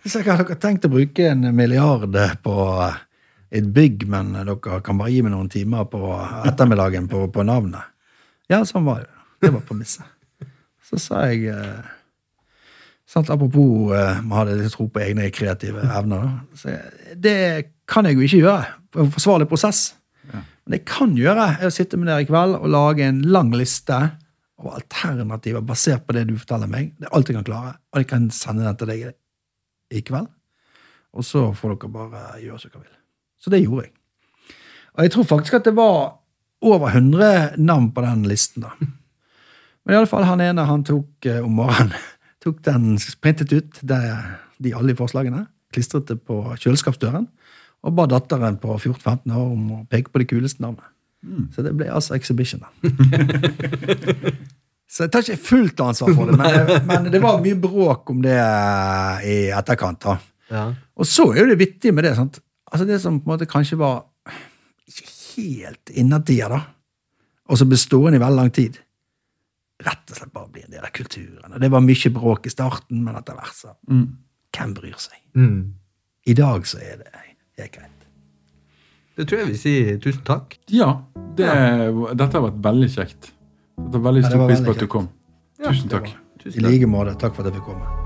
Hvis jeg har tenkt å bruke en milliard på et bygg, men dere kan bare gi meg noen timer på ettermiddagen på, på navnet. Ja, sånn var det. Det var premisset. Så sa jeg eh, Sant? Apropos eh, man hadde litt tro på egne kreative evner. Så det kan jeg jo ikke gjøre en forsvarlig prosess. Men det jeg kan gjøre, er å sitte med dere i kveld og lage en lang liste av alternativer basert på det du forteller meg. Det er alt jeg kan klare. Og jeg kan sende den til deg i kveld. Og så får dere bare gjøre som dere vil. Så det gjorde jeg. Og jeg tror faktisk at det var over 100 navn på den listen. da. *laughs* Men i alle fall han ene han tok eh, om morgenen tok den printet ut, de alle forslagene, klistret det på kjøleskapsdøren, og ba datteren på 14-15 år om å peke på de kuleste navnene. Så det ble altså Exhibition. da. *laughs* Så jeg tar ikke fullt ansvar for det, men, men det var mye bråk om det i etterkant. da. Ja. Og så er jo det vittige med det. sant? Altså Det som på en måte kanskje var ikke helt innertier, da, og som ble stående i veldig lang tid, rett og slett bare bli en del av kulturen. Og Det var mye bråk i starten, men etter hvert så Hvem bryr seg? Mm. I dag så er det helt greit. Det tror jeg vi sier tusen takk. Ja, det, dette har vært veldig kjekt. Dette var veldig stor pris på at du kom. Ja, Tusen takk. I like måte. Takk for at jeg fikk komme.